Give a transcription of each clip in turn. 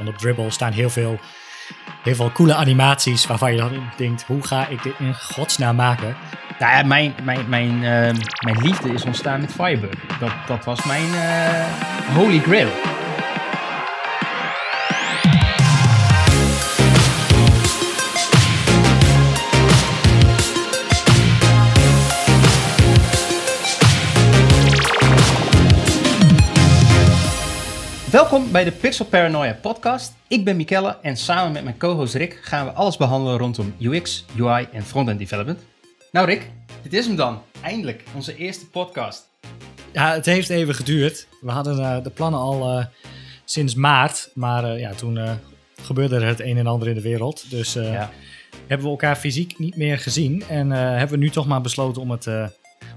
Want op Dribble staan heel veel, heel veel coole animaties waarvan je dan denkt, hoe ga ik dit in godsnaam maken? Nou ja, mijn, mijn, mijn, ehm, mijn liefde is ontstaan met Firebug. Dat, dat was mijn eh, holy grail. Welkom bij de Pixel Paranoia podcast. Ik ben Mikelle en samen met mijn co-host Rick gaan we alles behandelen rondom UX, UI en frontend development. Nou Rick, dit is hem dan. Eindelijk, onze eerste podcast. Ja, het heeft even geduurd. We hadden eh, de plannen al eh, sinds maart, maar eh, ja, toen gebeurde er het een en ander in de wereld. Dus Ja. hebben we elkaar fysiek niet meer gezien en hebben we nu toch maar besloten om het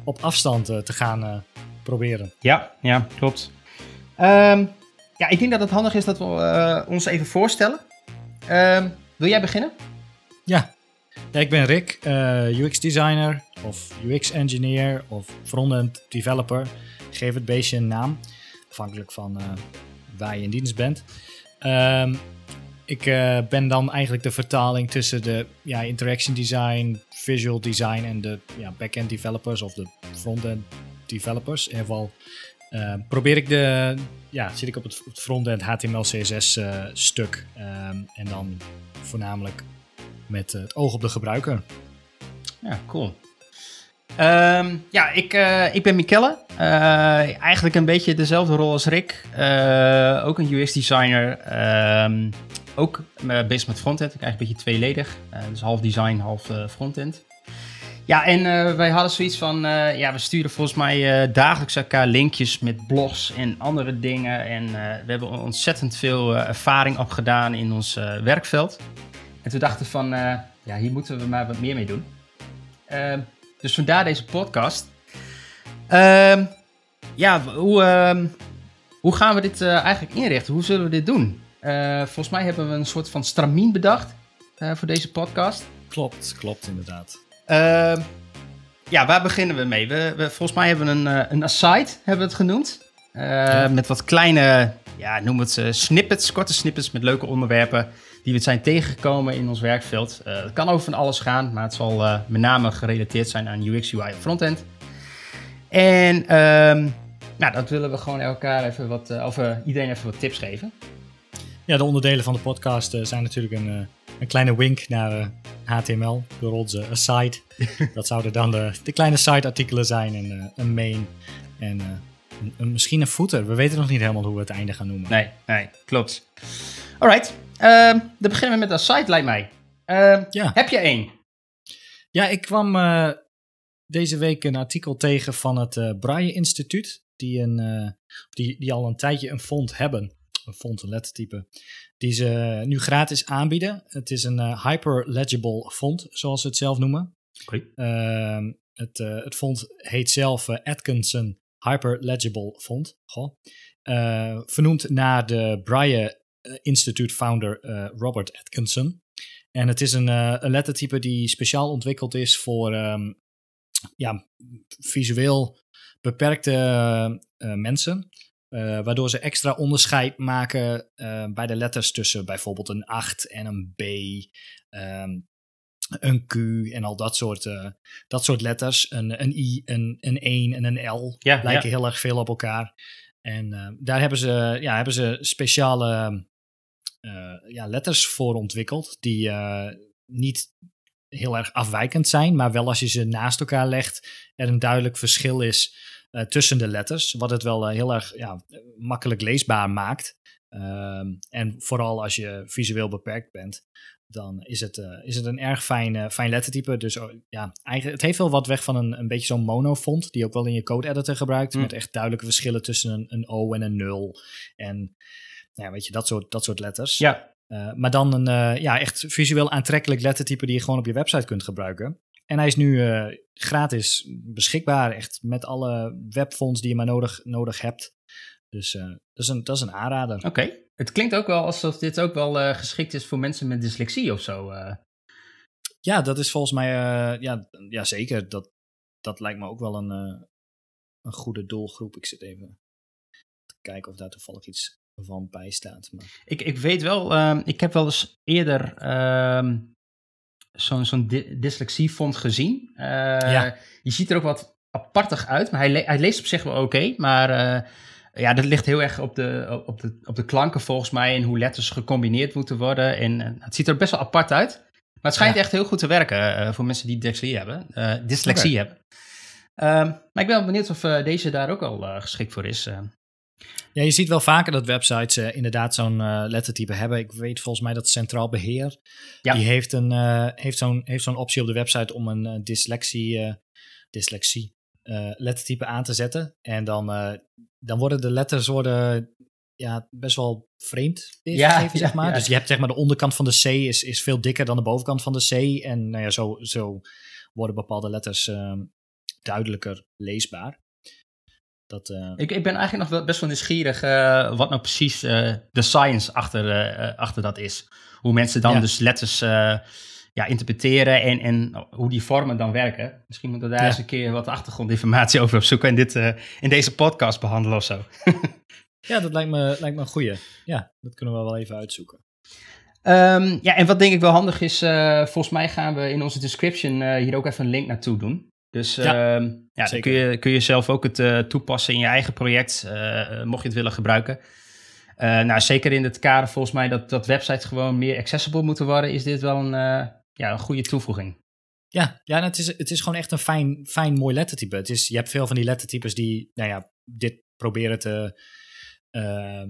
op afstand te gaan proberen. Ja, ja, klopt. Ehm, ja, ik denk dat het handig is dat we eh, ons even voorstellen. Ehm, wil jij beginnen? Ja, ja ik ben Rick, eh, UX designer of UX engineer of frontend developer. Geef het beestje een naam, afhankelijk van eh, waar je in dienst bent. Ehm, ik ben dan eigenlijk de vertaling tussen de ja, interaction design, visual design en de ja, backend developers of de frontend developers. In ieder geval eh, probeer ik de, ja, zit ik op het frontend HTML CSS eh, stuk Ehm, en dan voornamelijk met eh, het oog op de gebruiker. Ja, cool. Ehm, ja, ik, eh, ik ben Mikelle. Eigenlijk een beetje dezelfde rol als Rick. Ook een UX-designer. Ehm, ook bezig met frontend. Ik eigenlijk een beetje tweeledig. Dus half design, half frontend. Ja, en eh, wij hadden zoiets van... eh, ja, we sturen volgens mij eh, dagelijks elkaar linkjes met blogs en andere dingen. En we hebben ontzettend veel ervaring opgedaan in ons werkveld. En toen dachten we van... ja, hier moeten we maar wat meer mee doen. Ehm, dus vandaar deze podcast. Ehm, ja, hoe, ehm, hoe gaan we dit eigenlijk inrichten? Hoe zullen we dit doen? Volgens mij hebben we een soort van stramien bedacht voor deze podcast. Klopt, klopt inderdaad. Ehm, ja, waar beginnen we mee? We, we, volgens mij hebben we een, eh, een aside, hebben we het genoemd. Eh, Met wat kleine, ja, noem het eh, snippets, korte snippets met leuke onderwerpen die we zijn tegengekomen in ons werkveld. Eh, het kan over van alles gaan, maar het zal met name gerelateerd zijn aan UX, UI en frontend. En ehm, nou, dat willen we gewoon elkaar even wat, of iedereen even wat tips geven. Ja, de onderdelen van de podcast zijn natuurlijk een, een kleine wink naar eh, HTML door onze aside. dat zouden dan de, de kleine side-artikelen zijn en eh, een main en eh, een, een- misschien een footer. We weten nog niet helemaal hoe we het einde gaan noemen. Nee, nee, klopt. Alright, ehm, dan beginnen we met de site, lijkt mij. Ehm, Ja. Heb je één? Ja, ik kwam eh, deze week een artikel tegen van het eh Braille Instituut, die, een, eh, die, die al een tijdje een font hebben, een font, een lettertype, die ze nu gratis aanbieden. Het is een eh, hyperlegible font, zoals ze het zelf noemen. Ehm, het, eh, het font heet zelf eh, Atkinson Hyperlegible Font. Goh. Vernoemd naar de eh, Institute founder Robert Atkinson. En het is een, een lettertype die speciaal ontwikkeld is voor ehm, ja, visueel beperkte mensen. Eh, waardoor ze extra onderscheid maken eh, bij de letters tussen bijvoorbeeld een 8 en een B. ehm, een Q en al dat soort, eh, dat soort letters. Een, een I, een, een 1 en een L Ja, lijken heel erg veel op elkaar. En daar hebben ze, ja, hebben ze speciale ja, letters voor ontwikkeld. Die niet heel erg afwijkend zijn, maar wel als je ze naast elkaar legt, er een duidelijk verschil is eh, tussen de letters. Wat het wel eh, heel erg ja, makkelijk leesbaar maakt. Ehm, en vooral als je visueel beperkt bent, dan is het, eh, is het een erg fijn, fijn lettertype. Dus oh, ja, eigenlijk, het heeft wel wat weg van een, een beetje zo'n monofont, die je ook wel in je code editor gebruikt. Mm. Met echt duidelijke verschillen tussen een, een O en een 0. En nou ja, weet je, dat soort, dat soort letters. Ja, maar dan een ja, echt visueel aantrekkelijk lettertype die je gewoon op je website kunt gebruiken. En hij is nu eh, gratis beschikbaar, echt met alle webfonts die je maar nodig, nodig hebt. Dus eh, dat, is een, dat is een aanrader. oké. Het klinkt ook wel alsof dit ook wel eh, geschikt is voor mensen met dyslexie of zo. Ja, dat is volgens mij, ja, ja zeker. Dat, dat lijkt me ook wel een, een goede doelgroep. Ik zit even te kijken of daar toevallig iets van bijstaat. Maar... Ik, ik weet wel, ehm, ik heb wel eens eerder ehm, zo'n zo'n dyslexiefond gezien. Uh, ja. Je ziet er ook wat apartig uit, maar hij, le hij leest op zich wel oké. maar uh, ja, dat ligt heel erg op de, op, de, op de klanken volgens mij en hoe letters gecombineerd moeten worden. En uh, het ziet er best wel apart uit. Maar het schijnt ja. echt heel goed te werken voor mensen die dyslexie hebben. dyslexie okay. hebben. Um, maar ik ben wel benieuwd of deze daar ook al geschikt voor is. Ja, je ziet wel vaker dat websites uh, inderdaad zo'n uh, lettertype hebben. Ik weet volgens mij dat Centraal Beheer, ja. die heeft, een, uh, heeft zo'n heeft zo'n optie op de website om een dyslexie, dyslexie lettertype aan te zetten. En dan, dan worden de letters worden, ja, best wel vreemd ja, zeg maar. Dus je hebt zeg maar de onderkant van de C is, is veel dikker dan de bovenkant van de C. En nou ja, zo, zo worden bepaalde letters duidelijker leesbaar. Dat, uh... ik, ik ben eigenlijk nog wel best wel nieuwsgierig uh, wat nou precies uh, de science achter, achter dat is. Hoe mensen dan ja. dus letters ja, interpreteren en, en hoe die vormen dan werken. Misschien moeten we daar ja. eens een keer wat achtergrondinformatie over opzoeken en dit in deze podcast behandelen of zo. ja, dat lijkt me, lijkt me een goeie. Ja, dat kunnen we wel even uitzoeken. Um, ja, en wat denk ik wel handig is, volgens mij gaan we in onze description hier ook even een link naartoe doen. Dus ja, uh, ja dan kun je, kun je zelf ook het uh, toepassen in je eigen project, uh, mocht je het willen gebruiken. Nou, zeker in het kader volgens mij dat, dat websites gewoon meer accessible moeten worden, is dit wel een, ja, een goede toevoeging. Ja, ja het, is, het is gewoon echt een fijn, fijn mooi lettertype. Het is, je hebt veel van die lettertypes die nou ja, dit proberen te, ehm,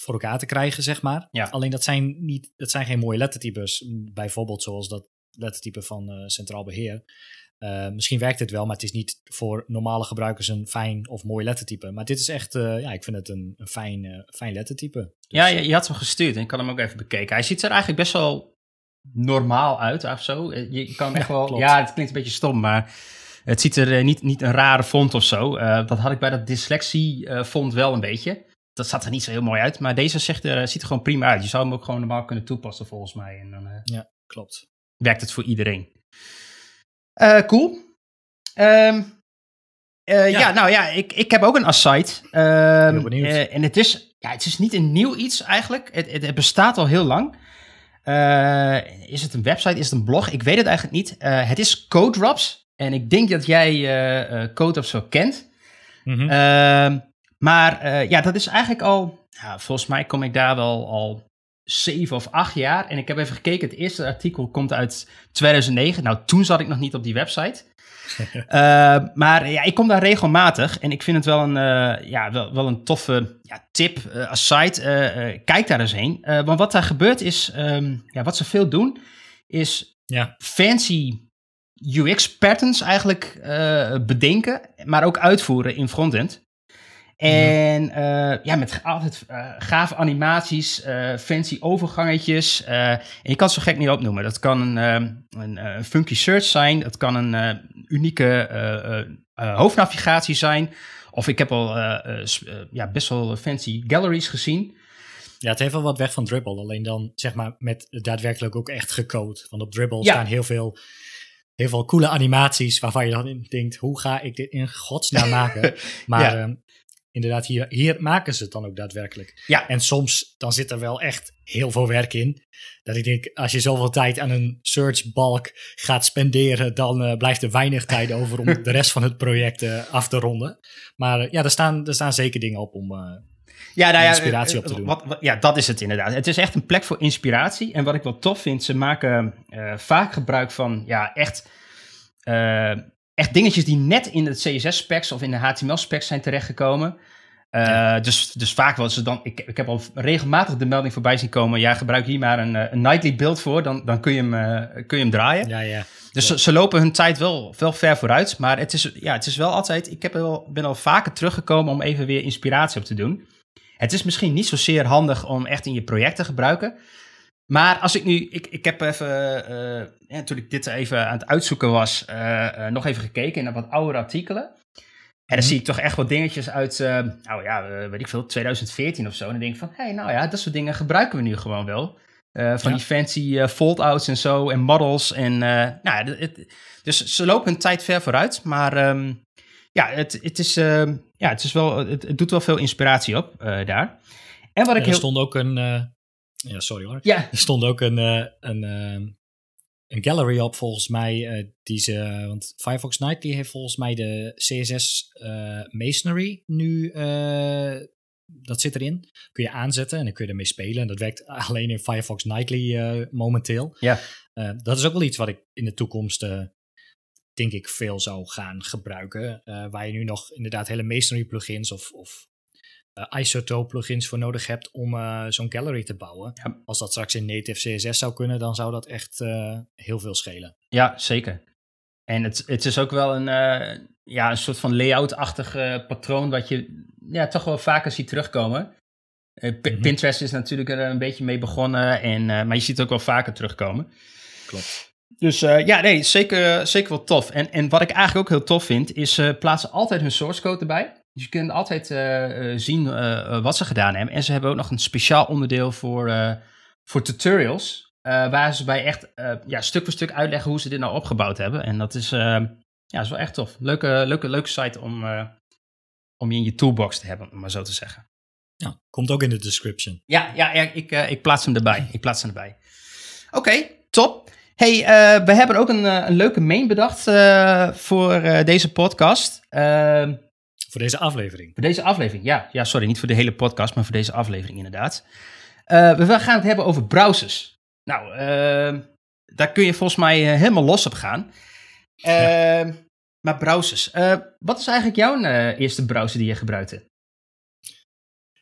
voor elkaar te krijgen, zeg maar. Ja. Alleen dat zijn, niet, dat zijn geen mooie lettertypes. Bijvoorbeeld zoals dat lettertype van Centraal Beheer. Uh, misschien werkt het wel, maar het is niet voor normale gebruikers een fijn of mooi lettertype. Maar dit is echt, uh, ja, ik vind het een, een fijn, uh, fijn lettertype. Dus, ja, je, je, had hem gestuurd en ik kan hem ook even bekeken. Hij ziet er eigenlijk best wel normaal uit of zo. Je kan echt wel, ja, het klinkt een beetje stom, maar het ziet er niet, niet een rare font of zo. dat had ik bij dat dyslexie font wel een beetje. Dat zat er niet zo heel mooi uit, maar deze zegt er, ziet er gewoon prima uit. Je zou hem ook gewoon normaal kunnen toepassen volgens mij. En dan ja, klopt. werkt het voor iedereen. Uh, cool. Um, uh, ja. ja. nou ja, ik, ik heb ook een Aside. Um, uh, en het is, ja, het is niet een nieuw iets eigenlijk. Het, het, het bestaat al heel lang. is het een website? Is het een blog? Ik weet het eigenlijk niet. het is CodeRops. En ik denk dat jij CodeRops wel kent. Mm -hmm. maar ja, dat is eigenlijk al... Ja, volgens mij kom ik daar wel al zeven of acht jaar. En ik heb even gekeken, het eerste artikel komt uit 2009. Nou, toen zat ik nog niet op die website. uh, maar ja, ik kom daar regelmatig en ik vind het wel een, uh, ja, wel, wel een toffe ja, tip, uh, site. kijk daar eens heen. want wat daar gebeurt is, um, ja, wat ze veel doen, is ja. fancy UX patterns eigenlijk bedenken, maar ook uitvoeren in frontend. En uh, ja, met altijd uh, gave animaties, uh, fancy overgangetjes. en je kan het zo gek niet opnoemen. Dat kan een, een funky search zijn. Dat kan een unieke hoofdnavigatie zijn. Of ik heb al ja, best wel fancy galleries gezien. Ja, het heeft wel wat weg van Dribble. Alleen dan zeg maar met daadwerkelijk ook echt gecode. Want op Dribble ja. staan heel veel heel veel coole animaties waarvan je dan denkt, hoe ga ik dit in godsnaam maken? Maar ja. Ehm, inderdaad, hier, hier maken ze het dan ook daadwerkelijk. Ja. En soms dan zit er wel echt heel veel werk in. Dat ik denk, als je zoveel tijd aan een searchbalk gaat spenderen, dan uh, blijft er weinig tijd over om de rest van het project uh, af te ronden. Maar uh, ja, er staan, er staan zeker dingen op om ja, nou ja, inspiratie op te doen. Wat, wat, ja, dat is het inderdaad. Het is echt een plek voor inspiratie. En wat ik wel tof vind, ze maken vaak gebruik van ja, echt echt dingetjes die net in het CSS-specs of in de HTML-specs zijn terechtgekomen. Uh, dus, dus vaak was ze dan, ik, ik heb al regelmatig de melding voorbij zien komen. Ja, gebruik hier maar een, eh, een nightly build voor, dan, dan kun, je hem, uh, kun je hem draaien. Ja, ja. Dus ze, ze, lopen hun tijd wel, wel ver vooruit. Maar het is, ja, het is wel altijd, ik heb wel, ben al vaker teruggekomen om even weer inspiratie op te doen. Het is misschien niet zozeer handig om echt in je project te gebruiken. Maar als ik nu, ik, ik heb even, uh, ja, toen ik dit even aan het uitzoeken was, uh, uh, nog even gekeken naar wat oudere artikelen. En dan mhm. zie ik toch echt wat dingetjes uit, nou ja, weet ik veel, 2014 of zo. En dan denk ik van, hé, hey, nou ja, dat soort dingen gebruiken we nu gewoon wel. van die fancy fold-outs en zo en models. En, nou, het, dus ze lopen hun tijd ver vooruit. Maar um, ja, het, het, is, ja, het, is wel, het, het, doet wel veel inspiratie op daar. En wat ik er heel... stond ook een... ja, sorry hoor. Ja, Er stond ook een, eh, een, eh, een gallery op volgens mij. eh, die ze, want Firefox Nightly heeft volgens mij de CSS eh, Masonry nu. eh, dat zit erin. Kun je aanzetten en dan kun je ermee spelen. En dat werkt alleen in Firefox Nightly eh, momenteel. Ja. Eh, dat is ook wel iets wat ik in de toekomst. eh, denk ik veel zou gaan gebruiken. Eh, waar je nu nog inderdaad hele Masonry plugins of, of eh, Isotope plugins voor nodig hebt om eh, zo'n gallery te bouwen. Ja. Als dat straks in native CSS zou kunnen, dan zou dat echt eh, heel veel schelen. ja zeker. En het, het is ook wel een, ja, een soort van layout-achtig patroon wat je ja, toch wel vaker ziet terugkomen. Mhm. Pinterest is natuurlijk er een beetje mee begonnen, en, maar je ziet het ook wel vaker terugkomen. Klopt. Dus ja, nee, zeker, zeker wel tof. En, en wat ik eigenlijk ook heel tof vind, is ze plaatsen altijd hun source code erbij. Dus je kunt altijd eh, eh, zien eh, wat ze gedaan hebben. En ze hebben ook nog een speciaal onderdeel voor, voor tutorials. waar ze bij echt ja, stuk voor stuk uitleggen hoe ze dit nou opgebouwd hebben. En dat is, ja, is wel echt tof. Leuke, leuke, leuke site om, om je in je toolbox te hebben, om maar zo te zeggen. Ja, komt ook in de description. Ja, ja, ja ik, ik plaats hem erbij. Ik plaats hem erbij. Oké, top. Hey, we hebben ook een, een leuke main bedacht voor deze podcast. Voor deze aflevering. voor deze aflevering, ja. Ja, sorry, niet voor de hele podcast, maar voor deze aflevering inderdaad. Eh, we gaan het hebben over browsers. Nou, ehm, daar kun je volgens mij eh, helemaal los op gaan. Ehm, Maar browsers. Eh, wat is eigenlijk jouw eerste browser die je gebruikte?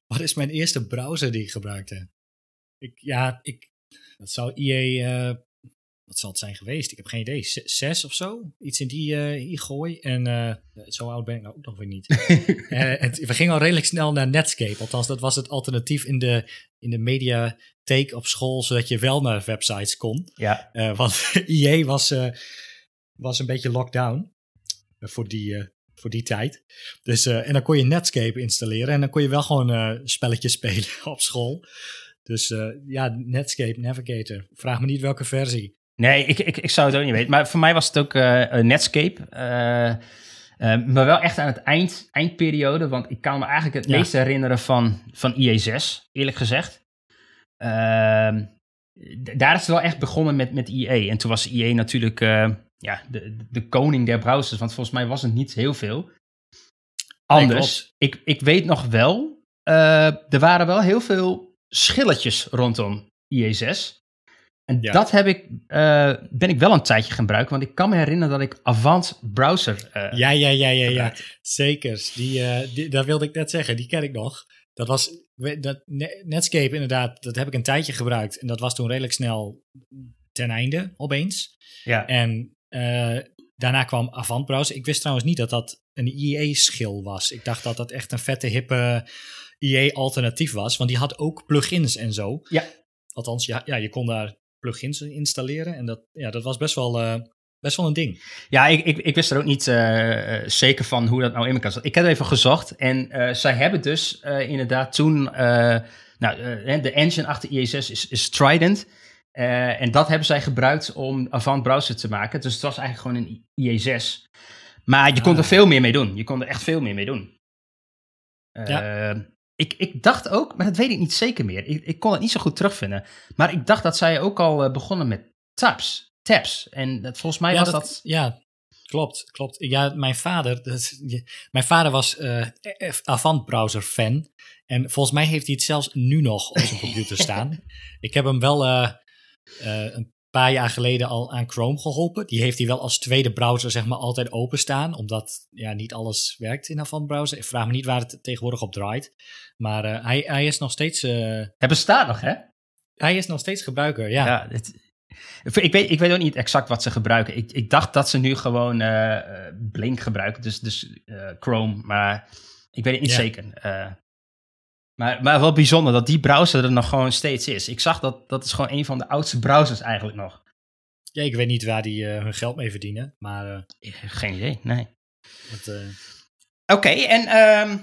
Wat is mijn eerste browser die ik gebruikte? Ik, ja, ik, dat zou IE, wat zal het zijn geweest? Ik heb geen idee. Z- Zes of zo? Iets in die, die gooi. En eh, zo oud ben ik nou ook nog weer niet. Eh, het, we gingen al redelijk snel naar Netscape. Althans, dat was het alternatief in de, in de mediatheek op school, zodat je wel naar websites kon. Ja, want IE was, was een beetje lockdown voor, die, voor die tijd. Dus, en dan kon je Netscape installeren en dan kon je wel gewoon spelletjes spelen op school. Dus ja, Netscape Navigator. Vraag me niet welke versie. Nee, ik, ik, ik zou het ook niet weten. Maar voor mij was het ook eh, Netscape. Eh, eh, maar wel echt aan het eind, eindperiode. Want ik kan me eigenlijk het Ja. meest herinneren van, van IE6, eerlijk gezegd. Ehm, daar is het wel echt begonnen met, met IE. En toen was IE natuurlijk ja, de, de koning der browsers. Want volgens mij was het niet heel veel. Anders, ik, ik weet nog wel, er waren wel heel veel schilletjes rondom IE6. En Ja. dat heb ik, eh, ben ik wel een tijdje gaan gebruiken, want ik kan me herinneren dat ik Avant Browser. eh, Ja, ja, ja, ja, ja. Zeker. Die, eh, die, dat wilde ik net zeggen. Die ken ik nog. Dat was dat, Ne- Netscape inderdaad. Dat heb ik een tijdje gebruikt. En dat was toen redelijk snel ten einde opeens. ja. En daarna kwam Avant Browser. Ik wist trouwens niet dat dat een IE-schil was. Ik dacht dat dat echt een vette, hippe IE-alternatief was. Want die had ook plugins en zo. Ja. Althans, ja, ja, je kon daar plugins in installeren. En dat, ja, dat was best wel, eh, best wel een ding. Ja, ik, ik, ik wist er ook niet eh, zeker van hoe dat nou in elkaar zat. Ik heb even gezocht en eh, zij hebben dus inderdaad toen... nou, de engine achter IE6 is, is Trident. En dat hebben zij gebruikt om Avant Browser te maken. Dus het was eigenlijk gewoon een IE6. Maar je kon er Ah. veel meer mee doen. Je kon er echt veel meer mee doen. Ja. Ik, ik dacht ook, maar dat weet ik niet zeker meer. Ik, ik kon het niet zo goed terugvinden. Maar ik dacht dat zij ook al eh, begonnen met tabs. Tabs. En dat, volgens mij ja, was dat, dat... ja, klopt, klopt. Ja, mijn vader, dat, je- mijn vader was eh, Avant browser fan. En volgens mij heeft hij het zelfs nu nog op zijn computer staan. Ik heb hem wel eh, eh, een paar jaar geleden al aan Chrome geholpen. Die heeft hij wel als tweede browser zeg maar altijd openstaan. Omdat ja, niet alles werkt in Avant browser. Ik vraag me niet waar het tegenwoordig op draait. Maar eh, hij, hij is nog steeds... eh, Het bestaat nog, hè? hij is nog steeds gebruiker, ja. Ja, dit- ik, weet, ik weet ook niet exact wat ze gebruiken. Ik, ik dacht dat ze nu gewoon eh, Blink gebruiken, dus, dus Chrome, maar ik weet het niet Ja. zeker. Maar, maar wel bijzonder dat die browser er nog gewoon steeds is. Ik zag dat dat is gewoon een van de oudste browsers eigenlijk nog. Ja, ik weet niet waar die eh, hun geld mee verdienen. Maar eh, Geen idee, nee. eh, Oké, en ehm,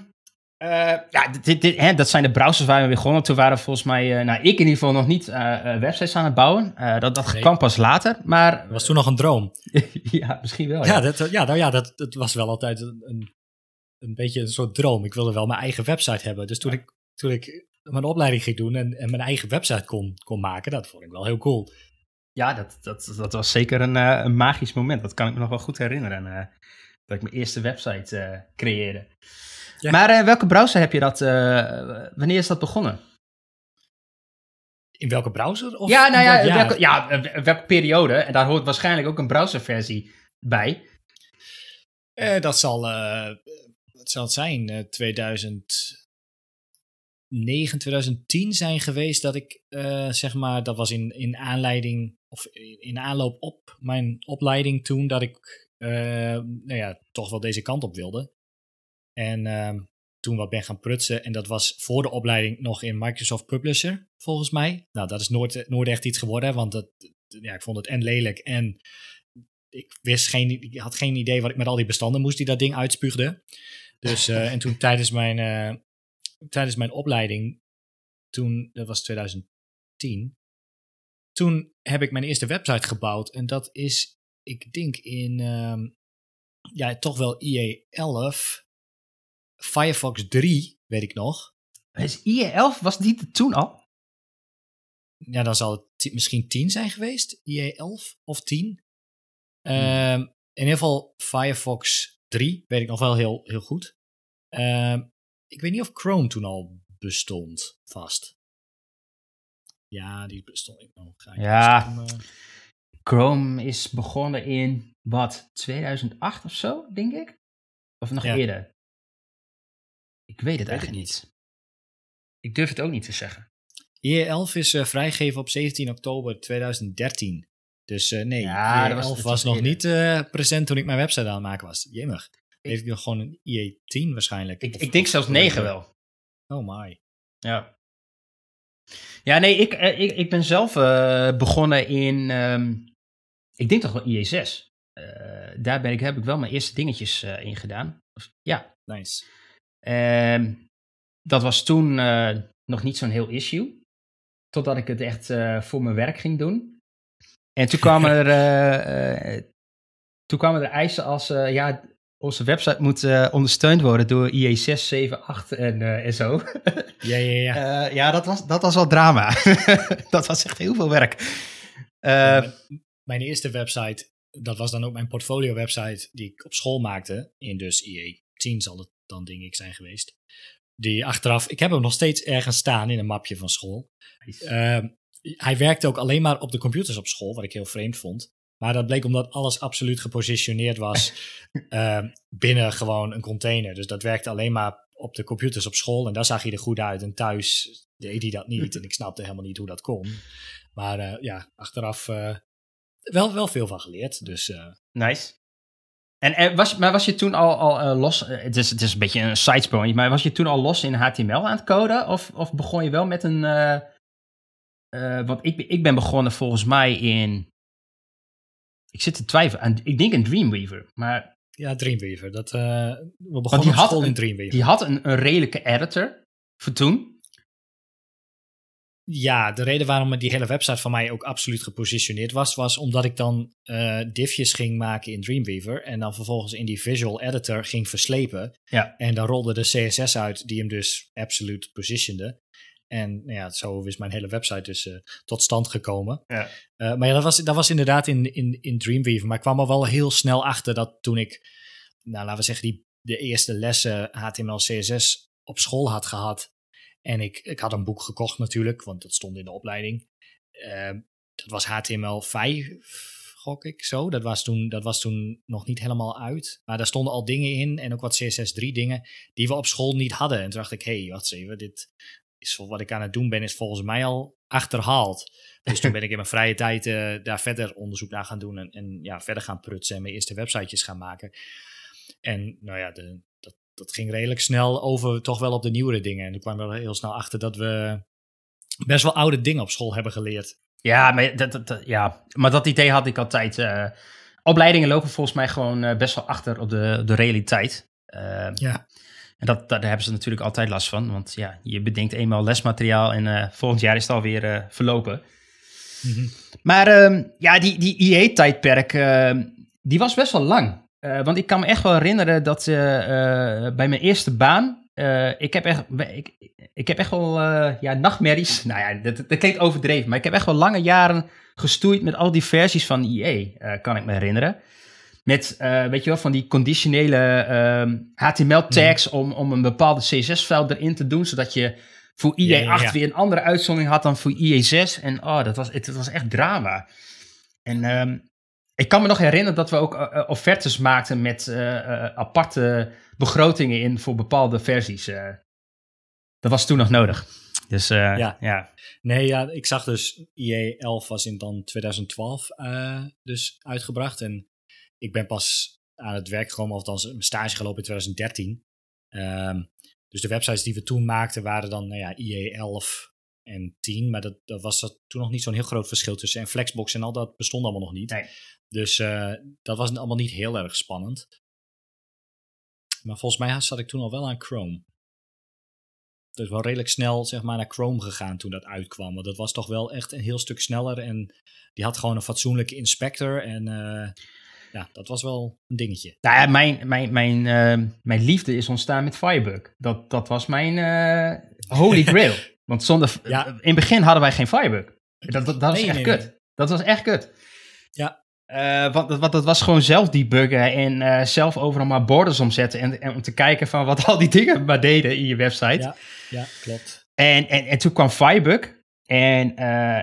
eh, ja, dit, dit, hè, dat zijn de browsers waar we begonnen. Toen waren volgens mij, nou ik in ieder geval nog niet websites aan het bouwen. Dat dat Nee. kwam pas later, maar dat was toen nog een droom. ja, misschien wel. Ja, dat, ja, nou ja, dat, dat was wel altijd een, een, een beetje een soort droom. Ik wilde wel mijn eigen website hebben. Dus toen ik, toen ik mijn opleiding ging doen en, en mijn eigen website kon, kon maken. Dat vond ik wel heel cool. Ja, dat, dat, dat was zeker een, uh, een magisch moment. Dat kan ik me nog wel goed herinneren. Uh, dat ik mijn eerste website uh, creëerde. Ja. Maar welke browser heb je dat? wanneer is dat begonnen? In welke browser? Of ja, nou ja, welke, ja, welke periode? En daar hoort waarschijnlijk ook een browserversie bij. dat zal, wat zal het zijn, 2000. 2009, 2010 zijn geweest dat ik, uh, zeg maar, dat was in, in aanleiding of in aanloop op mijn opleiding toen, dat ik, uh, nou ja, toch wel deze kant op wilde. En uh, toen wat ben gaan prutsen en dat was voor de opleiding nog in Microsoft Publisher, volgens mij. Nou, dat is nooit, nooit echt iets geworden, want dat, ja, ik vond het en lelijk en ik wist geen, ik had geen idee wat ik met al die bestanden moest die dat ding uitspuugde. Dus, uh, en toen tijdens mijn, tijdens mijn opleiding, toen, dat was 2010, toen heb ik mijn eerste website gebouwd. En dat is, ik denk in, um, ja, toch wel IE 11, Firefox 3, weet ik nog. Is IE 11, was die toen al? Ja, dan zal het misschien 10 zijn geweest, IE 11 of 10. Hmm. Um, in ieder geval Firefox 3, weet ik nog wel heel, heel goed. Um, ik weet niet of Chrome toen al bestond vast. Ja, die bestond ik nog. Ga ik ja, uh... Chrome is begonnen in wat, 2008 of zo, denk ik? Of nog eerder? Ik weet het eigenlijk niet. Ik durf het ook niet te zeggen. IE11 is uh, vrijgegeven op 17 oktober 2013. Dus uh, nee, ja, IE11 was, was nog niet present toen ik mijn website aan het maken was. Jemig. Heeft hij nog gewoon een IE10 waarschijnlijk? Ik, ik denk zelfs 9 wel. Oh my. Ja. Ja, nee, ik, eh, ik, ik ben zelf uh, begonnen in, um, ik denk toch wel IE6. Uh, daar ben ik, heb ik wel mijn eerste dingetjes uh, in gedaan. Ja. Nice. Um, dat was toen nog niet zo'n heel issue. Totdat ik het echt voor mijn werk ging doen. En toen kwamen er, toen kwamen er eisen als, ja, onze website moet uh, ondersteund worden door IE 6, 7, 8 en, uh, en zo. Ja, ja, ja. Uh, ja, dat was, dat was wel drama. dat was echt heel veel werk. Ja, mijn eerste website, dat was dan ook mijn portfolio website die ik op school maakte. In dus IE 10 zal het dan denk ik zijn geweest. Die achteraf, ik heb hem nog steeds ergens staan in een mapje van school. Nice. hij werkte ook alleen maar op de computers op school, wat ik heel vreemd vond. Maar dat bleek omdat alles absoluut gepositioneerd was uh, binnen gewoon een container. Dus dat werkte alleen maar op de computers op school en daar zag hij er goed uit. En thuis deed hij dat niet en ik snapte helemaal niet hoe dat kon. Maar uh, ja, achteraf uh, wel, wel veel van geleerd. Dus, nice. En was, maar was je toen al, al los, het is, het is een beetje een sidesprong, maar was je toen al los in HTML aan het coden? Of, of begon je wel met een, want ik, ik ben begonnen volgens mij in ik zit te twijfelen aan, ik denk een Dreamweaver, maar... Ja, Dreamweaver. Dat, uh, we begonnen die had in Dreamweaver. Die had een, een redelijke editor voor toen. Ja, de reden waarom die hele website van mij ook absoluut gepositioneerd was, was omdat ik dan uh, diffjes ging maken in Dreamweaver en dan vervolgens in die visual editor ging verslepen. Ja. En dan rolde de CSS uit die hem dus absoluut positionde. En nou ja, zo is mijn hele website dus uh, tot stand gekomen. Ja. Uh, maar ja, dat was, dat was inderdaad in, in, in Dreamweaver. Maar ik kwam er wel heel snel achter dat toen ik, nou laten we zeggen, die, de eerste lessen HTML, CSS op school had gehad. En ik, ik had een boek gekocht natuurlijk, want dat stond in de opleiding. Uh, dat was HTML 5, gok ik zo. Dat was, toen, dat was toen nog niet helemaal uit. Maar daar stonden al dingen in en ook wat CSS 3 dingen die we op school niet hadden. En toen dacht ik, hé, hey, wacht eens even, dit, is wat ik aan het doen ben, is volgens mij al achterhaald. Dus toen ben ik in mijn vrije tijd uh, daar verder onderzoek naar gaan doen en, en, ja, verder gaan prutsen en mijn eerste websitejes gaan maken. En nou ja, de, dat, dat ging redelijk snel over toch wel op de nieuwere dingen. En toen kwam er heel snel achter dat we best wel oude dingen op school hebben geleerd. Ja, maar dat, dat, ja. maar dat idee had ik altijd. Uh, opleidingen lopen volgens mij gewoon uh, best wel achter op de, de realiteit. ja. En dat, daar hebben ze natuurlijk altijd last van. Want ja, je bedenkt eenmaal lesmateriaal en uh, volgend jaar is het alweer uh, verlopen. Mhm. Maar uh, ja, die, die IE-tijdperk, ehm, die was best wel lang. Uh, want ik kan me echt wel herinneren dat bij mijn eerste baan, ik, heb echt, ik, ik heb echt wel ja, nachtmerries. Nou ja, dat, dat klinkt overdreven, maar ik heb echt wel lange jaren gestoeid met al die versies van EA, kan ik me herinneren. Met, weet je wel, van die conditionele HTML-tags ehm, om, om een bepaalde CSS-file erin te doen, zodat je voor IE8 weer een andere uitzondering had dan voor IE6. En oh, dat was, het, het was echt drama. En ehm, ik kan me nog herinneren dat we ook uh, offertes maakten met aparte begrotingen in voor bepaalde versies. dat was toen nog nodig. Dus ja. ja. Nee, ja, ik zag dus IE11 was in dan 2012 dus uitgebracht. En ik ben pas aan het werk gekomen, of althans mijn stage gelopen in 2013. Um, dus de websites die we toen maakten waren dan nou ja, IE 11 en 10. Maar dat, dat was dat toen nog niet zo'n heel groot verschil tussen. En Flexbox en al dat bestond allemaal nog niet. Nee. Dus uh, dat was allemaal niet heel erg spannend. Maar volgens mij zat ik toen al wel aan Chrome. Dus wel redelijk snel zeg maar, naar Chrome gegaan toen dat uitkwam. Want dat was toch wel echt een heel stuk sneller. En die had gewoon een fatsoenlijke inspector. En uh, ja, dat was wel een dingetje. Nou ja, mijn, mijn, mijn, uh, mijn liefde is ontstaan met Firebug. Dat, dat was mijn uh, holy grail. Want zonder, ja. in het begin hadden wij geen Firebug. Dat, dat, dat was echt kut. Dat was echt kut. Ja. Uh, want, want dat was gewoon zelf debuggen en uh, zelf overal maar borders omzetten. En, en, om te kijken van wat al die dingen maar deden in je website. Ja, ja klopt. En, en, en toen kwam Firebug. En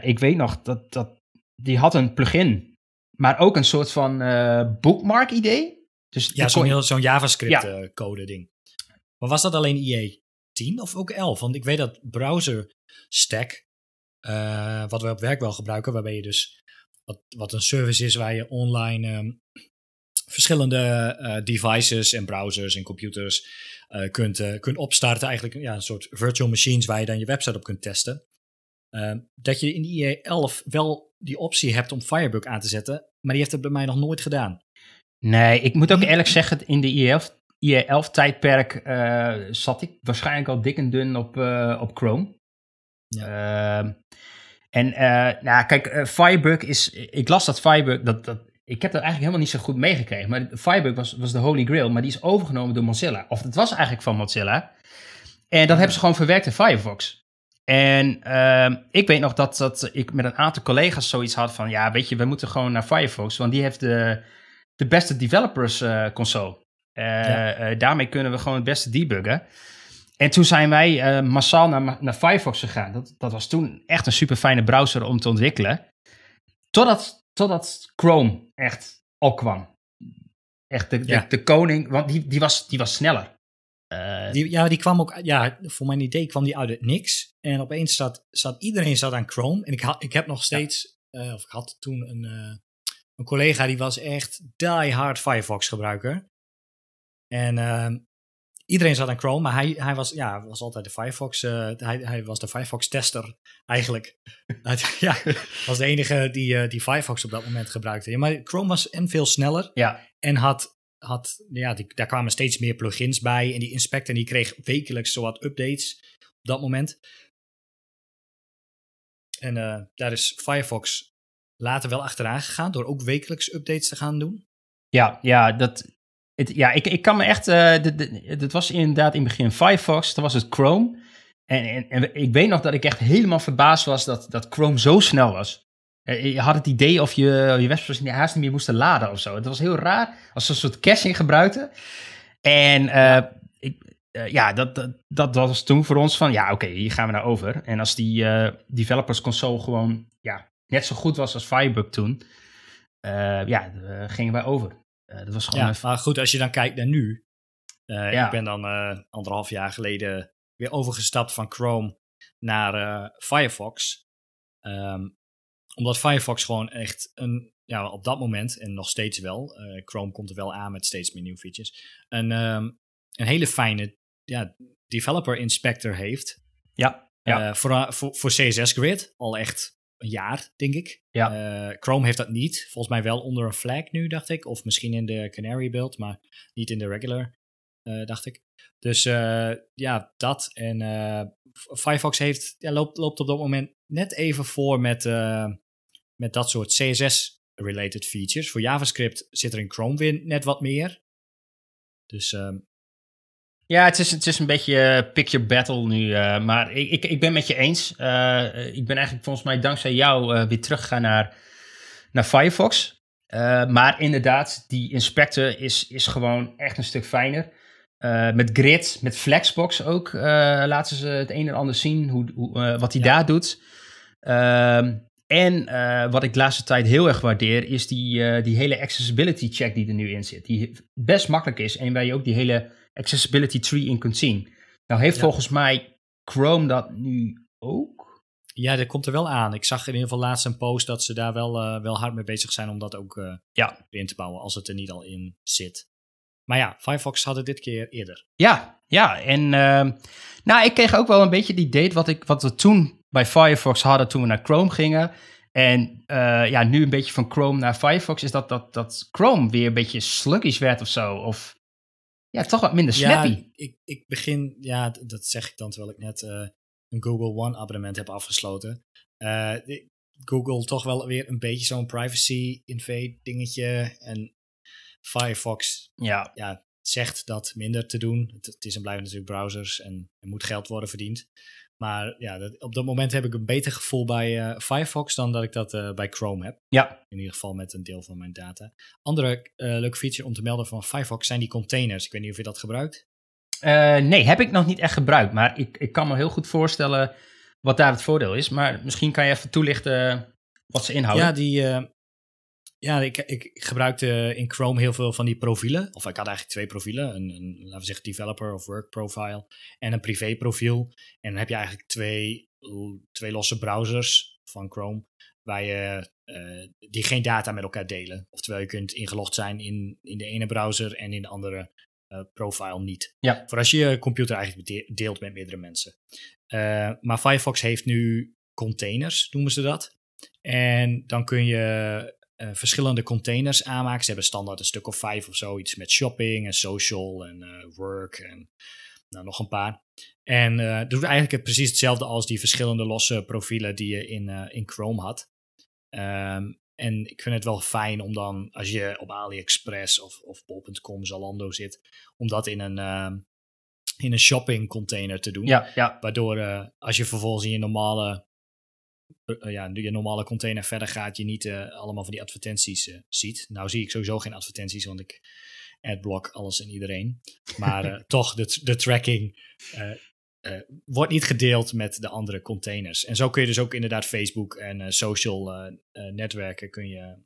ik weet nog dat, dat die had een plugin maar ook een soort van uh, bookmark idee. Dus ja, zo'n zo'n JavaScript ja. uh, code ding. Maar was dat alleen IE 10 of ook 11? Want ik weet dat browser stack, uh, wat we op werk wel gebruiken, waarbij je dus wat, wat een service is waar je online um, verschillende devices en browsers en computers kunt, kunt opstarten. Eigenlijk ja, een soort virtual machines waar je dan je website op kunt testen. Ehm, dat je in IE 11 wel die optie hebt om Firebug aan te zetten, maar die heeft het bij mij nog nooit gedaan. Nee, ik moet ook eerlijk zeggen, in de IE11, IE11 tijdperk uh, zat ik waarschijnlijk al dik en dun op, uh, op Chrome. Ja. Uh, en uh, nou, kijk, Firebug is. Ik las dat Firebug. Dat, dat, ik heb dat eigenlijk helemaal niet zo goed meegekregen. Maar Firebug was, was de Holy Grail. Maar die is overgenomen door Mozilla. Of het was eigenlijk van Mozilla. En dat hebben ze gewoon verwerkt in Firefox. En uh, ik weet nog dat, dat ik met een aantal collega's zoiets had van... ja, weet je, we moeten gewoon naar Firefox... want die heeft de, de beste developers uh, console. Uh, daarmee kunnen we gewoon het beste debuggen. En toen zijn wij massaal naar, naar Firefox gegaan. Dat, dat was toen echt een super fijne browser om te ontwikkelen. Totdat, totdat Chrome echt opkwam. Echt de, de, de koning, want die, die, was, die was sneller. Uh, die, ja, die kwam ook, ja, voor mijn idee kwam die uit het niks. En opeens zat, zat iedereen zat aan Chrome. En ik, had, ik heb nog steeds, uh, of ik had toen een, uh, een collega die was echt die hard Firefox gebruiker. En ehm, iedereen zat aan Chrome, maar hij, hij was, ja, was altijd de Firefox, hij, hij was de Firefox tester eigenlijk. ja, was de enige die, die Firefox op dat moment gebruikte. Ja, maar Chrome was en veel sneller ja. en had had, ja, daar kwamen steeds meer plugins bij. En die inspector die kreeg wekelijks zowat updates op dat moment. En uh, daar is Firefox later wel achteraan gegaan door ook wekelijks updates te gaan doen. Ja, ja, dat, het, ja ik, ik kan me echt. Uh, was inderdaad in het begin Firefox, toen was het Chrome. En, en, en, ik weet nog dat ik echt helemaal verbaasd was dat, dat Chrome zo snel was. Eh, je had het idee of je je website haast niet meer moest laden of zo. Het was heel raar, als ze een soort caching gebruikten. En uh, ik, uh, ja, dat, dat, dat, was toen voor ons van, ja, oké, hier gaan we naar over. En als die uh, developers console gewoon ja, net zo goed was als Firebug toen, ja, gingen wij over. dat was gewoon ja, maar goed, als je dan kijkt naar nu. Ja. Ik ben dan anderhalf jaar geleden weer overgestapt van Chrome naar Firefox. Um, omdat Firefox gewoon echt een, ja, op dat moment, en nog steeds wel, uh, Chrome komt er wel aan met steeds meer nieuwe features, een, um, een hele fijne ja, developer inspector heeft. Ja. ja. Uh, voor, voor, voor CSS Grid al echt een jaar, denk ik. Ja. Uh, Chrome heeft dat niet. Volgens mij wel onder een flag nu, dacht ik. Of misschien in de Canary build, maar niet in de regular, dacht ik. Dus ja, dat. En Firefox heeft, ja, loopt, loopt op dat moment net even voor met, met dat soort CSS-related features. Voor JavaScript zit er in Chrome weer net wat meer. Dus um, Ja, het is, het is een beetje pick your battle nu. maar ik, ik, ik ben met je eens. ik ben eigenlijk volgens mij dankzij jou weer teruggegaan naar, naar Firefox. maar inderdaad, die inspector is, is gewoon echt een stuk fijner. met Grid, met Flexbox ook, laten ze het een en ander zien hoe, hoe wat hij daar doet. Ehm, en uh, wat ik de laatste tijd heel erg waardeer, is die, uh, die hele accessibility check die er nu in zit. Die best makkelijk is en waar je ook die hele accessibility tree in kunt zien. Nou heeft volgens mij Chrome dat nu ook. Ja, dat komt er wel aan. Ik zag in ieder geval laatst een post dat ze daar wel, uh, wel hard mee bezig zijn om dat ook ja. in te bouwen, als het er niet al in zit. Maar ja, Firefox had het dit keer eerder. Ja, ja. En ehm, nou, ik kreeg ook wel een beetje die date wat, ik, wat we toen bij Firefox hadden toen we naar Chrome gingen. En uh, ja, nu een beetje van Chrome naar Firefox is dat, dat, dat Chrome weer een beetje sluggish werd of zo. Of ja, toch wat minder snappy. Ja, ik, ik begin, ja, dat zeg ik dan terwijl ik net uh, een Google One abonnement heb afgesloten. Uh, Google toch wel weer een beetje zo'n privacy invade dingetje. En Firefox ja. Ja, zegt dat minder te doen. Het, het is en blijft natuurlijk browsers en er moet geld worden verdiend. Maar ja, dat, op dat moment heb ik een beter gevoel bij uh, Firefox dan dat ik dat uh, bij Chrome heb. Ja. In ieder geval met een deel van mijn data. Andere uh, leuke feature om te melden van Firefox zijn die containers. Ik weet niet of je dat gebruikt. nee, heb ik nog niet echt gebruikt. Maar ik, ik kan me heel goed voorstellen wat daar het voordeel is. Maar misschien kan je even toelichten wat ze inhouden. Ja, die, ja, ik, ik gebruikte in Chrome heel veel van die profielen. Of ik had eigenlijk twee profielen. Een, een laten we zeggen developer of work profile en een privé profiel. En dan heb je eigenlijk twee, twee losse browsers van Chrome waar je, uh, die geen data met elkaar delen. Oftewel je kunt ingelogd zijn in, in de ene browser en in de andere uh, profile niet. Ja. Voor als je je computer eigenlijk deelt met meerdere mensen. Uh, maar Firefox heeft nu containers, noemen ze dat. En dan kun je uh, verschillende containers aanmaken. Ze hebben standaard een stuk of vijf of zo. Iets met shopping en social en uh, work en nou, nog een paar. En uh, doet eigenlijk het precies hetzelfde als die verschillende losse profielen die je in, in Chrome had. Um, en ik vind het wel fijn om dan, als je op AliExpress of, of bol.com, Zalando zit, om dat in een, uh, in een shopping container te doen. Ja, ja. Waardoor als je vervolgens in je normale uh, ja, je normale container verder gaat, je niet uh, allemaal van die advertenties uh, ziet. Nou zie ik sowieso geen advertenties, want ik adblock alles en iedereen. Maar toch, de, de tracking wordt niet gedeeld met de andere containers. En zo kun je dus ook inderdaad Facebook en social netwerken kun je,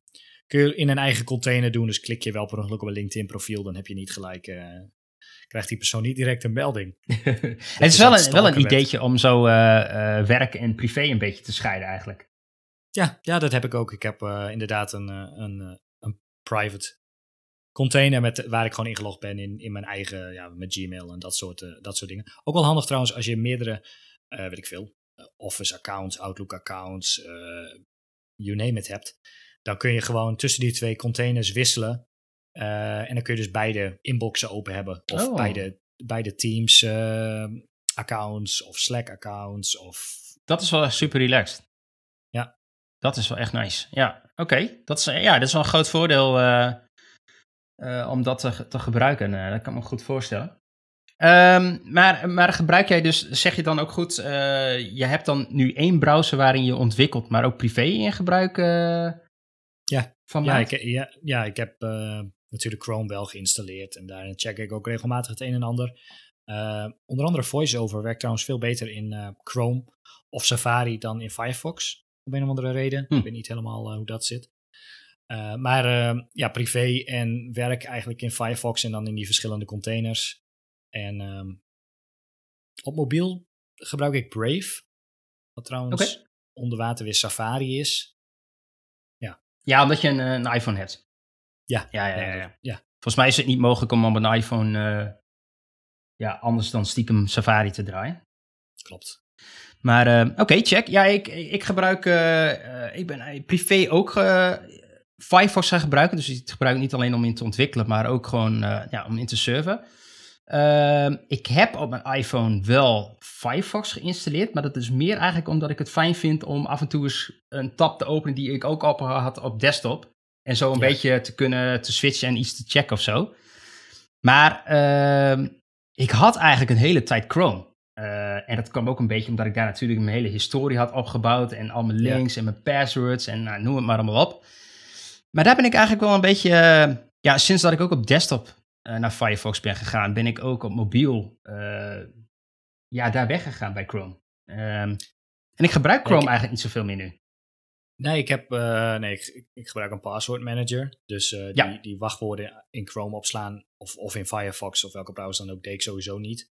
kun je in een eigen container doen. Dus klik je wel per ongeluk op een LinkedIn profiel, dan heb je niet gelijk krijgt die persoon niet direct een melding. het is wel een, wel een ideetje om zo uh, uh, werk en privé een beetje te scheiden eigenlijk. Ja, ja dat heb ik ook. Ik heb uh, inderdaad een, een, een private container met, waar ik gewoon ingelogd ben in, in mijn eigen, ja, met Gmail en dat soort, dat soort dingen. Ook wel handig trouwens als je meerdere, weet ik veel, Office accounts, Outlook accounts, you name it hebt. Dan kun je gewoon tussen die twee containers wisselen uh, en dan kun je dus beide inboxen open hebben. Of oh. beide, beide Teams uh, accounts of Slack accounts. Of... Dat is wel super relaxed. Ja. Dat is wel echt nice. Ja, oké. Okay. Dat, is, ja, dat is wel een groot voordeel uh, om dat te, te gebruiken. dat kan ik me goed voorstellen. Um, maar, maar gebruik jij dus, zeg je dan ook goed, je hebt dan nu één browser waarin je ontwikkelt, maar ook privé in gebruik ja. van ja, ik, ja, ja, ik heb natuurlijk Chrome wel geïnstalleerd. En daarin check ik ook regelmatig het een en ander. Uh, onder andere VoiceOver werkt trouwens veel beter in uh, Chrome of Safari dan in Firefox. Om een of andere reden. Hm. Ik weet niet helemaal uh, hoe dat zit. maar ja, privé en werk eigenlijk in Firefox en dan in die verschillende containers. En um, op mobiel gebruik ik Brave. Wat trouwens okay. onder water weer Safari is. Ja, ja omdat je een, een iPhone hebt. Ja. Ja, ja, ja, ja. ja. Volgens mij is het niet mogelijk om op een iPhone uh, ja, anders dan stiekem Safari te draaien. Klopt. Maar uh, oké, okay, check. Ja, ik, ik gebruik, uh, ik ben privé ook Firefox gaan gebruiken. Dus ik gebruik het niet alleen om in te ontwikkelen, maar ook gewoon ja, om in te surfen. Ehm, ik heb op mijn iPhone wel Firefox geïnstalleerd, maar dat is meer eigenlijk omdat ik het fijn vind om af en toe eens een tab te openen die ik ook open had op desktop. En zo een beetje te kunnen te switchen en iets te checken of zo. Maar uh, ik had eigenlijk een hele tijd Chrome. Uh, en dat kwam ook een beetje omdat ik daar natuurlijk mijn hele historie had opgebouwd. En al mijn links en mijn passwords en nou, noem het maar allemaal op. Maar daar ben ik eigenlijk wel een beetje... Uh, ja, sinds dat ik ook op desktop uh, naar Firefox ben gegaan, ben ik ook op mobiel ja, daar weggegaan bij Chrome. Um, en ik gebruik Chrome eigenlijk niet zoveel meer nu. Nee, ik, heb, nee ik, ik, gebruik een password manager. Dus die, die wachtwoorden in Chrome opslaan of, of in Firefox of welke browser dan ook, deed ik sowieso niet.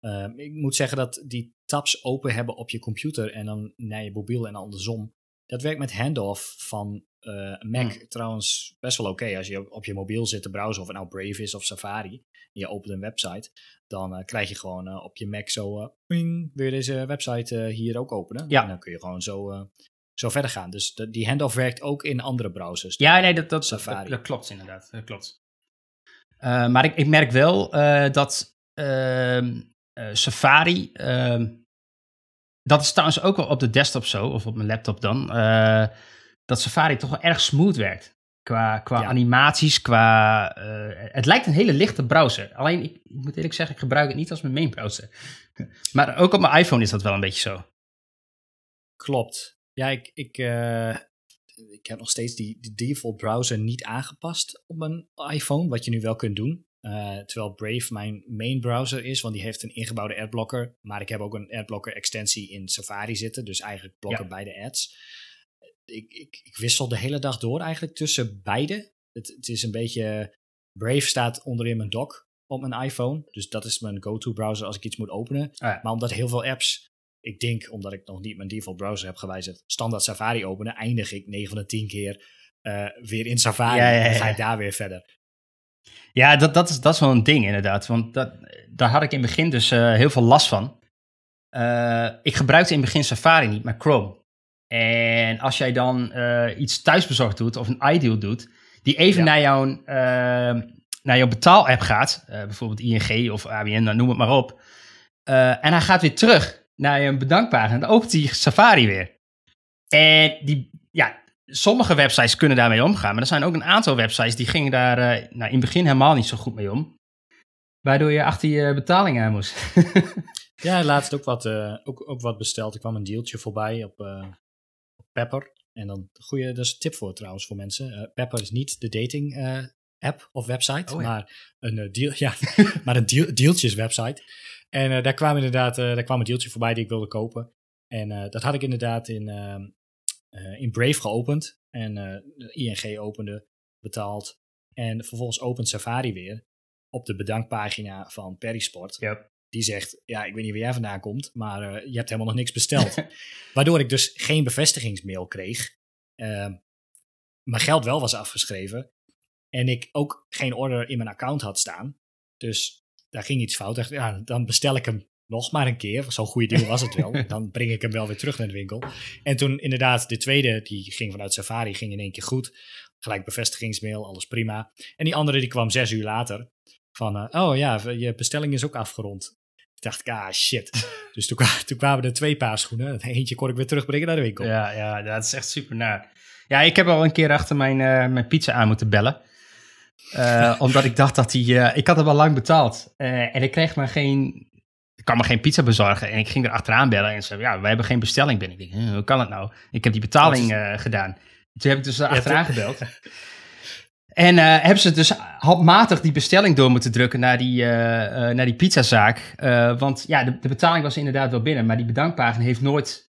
Ehm, ik moet zeggen dat die tabs open hebben op je computer en dan naar je mobiel en andersom. Dat werkt met handoff van uh, Mac hmm. trouwens best wel oké. Als je op je mobiel zit te browsen, of het nou Brave is of Safari, en je opent een website, dan krijg je gewoon op je Mac zo, ping, wil je deze website hier ook openen? Ja. En dan kun je gewoon zo, zo verder gaan. Dus de, die handoff werkt ook in andere browsers. Ja, nee, dat, dat, Safari. dat, dat klopt inderdaad. Dat klopt. maar ik, ik merk wel dat ehm, eh, Safari. Ehm, dat is trouwens ook wel op de desktop zo, of op mijn laptop dan. Eh, dat Safari toch wel erg smooth werkt. Qua, qua animaties, qua. Het lijkt een hele lichte browser. Alleen, ik, ik, moet eerlijk zeggen, ik gebruik het niet als mijn main browser. maar ook op mijn iPhone is dat wel een beetje zo. Klopt. Ja, ik, ik, ik heb nog steeds die, die default browser niet aangepast op mijn iPhone. Wat je nu wel kunt doen. Uh, terwijl Brave mijn main browser is, want die heeft een ingebouwde adblocker. Maar ik heb ook een adblocker extensie in Safari zitten, dus eigenlijk blokken ja. beide ads. Ik, ik, ik, wissel de hele dag door eigenlijk tussen beide. Het, het is een beetje. Brave staat onderin mijn dock op mijn iPhone. Dus dat is mijn go-to browser als ik iets moet openen. Oh maar omdat heel veel apps, ik denk omdat ik nog niet mijn default browser heb gewijzigd, standaard Safari openen, eindig ik 9 van de 10 keer uh, weer in Safari. En ga ik daar weer verder. Ja, dat, dat, is, dat is wel een ding inderdaad. Want dat, daar had ik in het begin dus uh, heel veel last van. Uh, ik gebruikte in het begin Safari niet, maar Chrome. En als jij dan iets thuisbezorgd doet of een iDeal doet, die even naar, jouw, naar jouw betaal-app gaat, bijvoorbeeld ING of ABN, dan noem het maar op. en hij gaat weer terug naar je bedankpagina, dan opent hij Safari weer. En die, ja, sommige websites kunnen daarmee omgaan, maar er zijn ook een aantal websites die gingen daar uh, nou, in het begin helemaal niet zo goed mee om. Waardoor je achter je betaling aan moest. ja, laatst ook wat, uh, ook, ook wat besteld. Er kwam een deeltje voorbij op, uh, op Pepper. En dan, goede, dat is een tip voor trouwens voor mensen. Pepper is niet de dating app of website, oh, ja. maar een, deal, ja, maar een deal, deeltjes website. En daar kwam inderdaad daar kwam een deeltje voorbij die ik wilde kopen. En dat had ik inderdaad in, ehm, in Brave geopend. En ING opende, betaald. En vervolgens opent Safari weer op de bedankpagina van Perisport. Yep. Die zegt, ja, ik weet niet waar jij vandaan komt, maar je hebt helemaal nog niks besteld. Waardoor ik dus geen bevestigingsmail kreeg. Ehm, mijn geld wel was afgeschreven. En ik ook geen order in mijn account had staan. Dus daar ging iets fout. Dacht, ja, dan bestel ik hem nog maar een keer. Zo'n goede deal was het wel. Dan breng ik hem wel weer terug naar de winkel. En toen inderdaad, de tweede, die ging vanuit Safari, ging in één keer goed. Gelijk bevestigingsmail, alles prima. En die andere, die kwam zes uur later. Van, uh, oh ja, je bestelling is ook afgerond. Toen dacht ik, ah shit. dus toen, toen kwamen er twee paarschoenen. Eentje kon ik weer terugbrengen naar de winkel. Ja, ja dat is echt super naar. Ja, ik heb al een keer achter mijn, uh, mijn pizza aan moeten bellen. Uh, omdat ik dacht dat hij. ik had het wel lang betaald. en ik kreeg maar geen ik kan me geen pizza bezorgen. En ik ging er achteraan bellen en zei, ja, wij hebben geen bestelling binnen. Ik denk, hoe kan het nou? Ik heb die betaling gedaan. Toen heb ik dus achteraan gebeld. En uh, hebben ze dus handmatig die bestelling door moeten drukken naar die, uh, naar die pizzazaak. want ja, de, de, betaling was inderdaad wel binnen, maar die bedankpagina heeft nooit,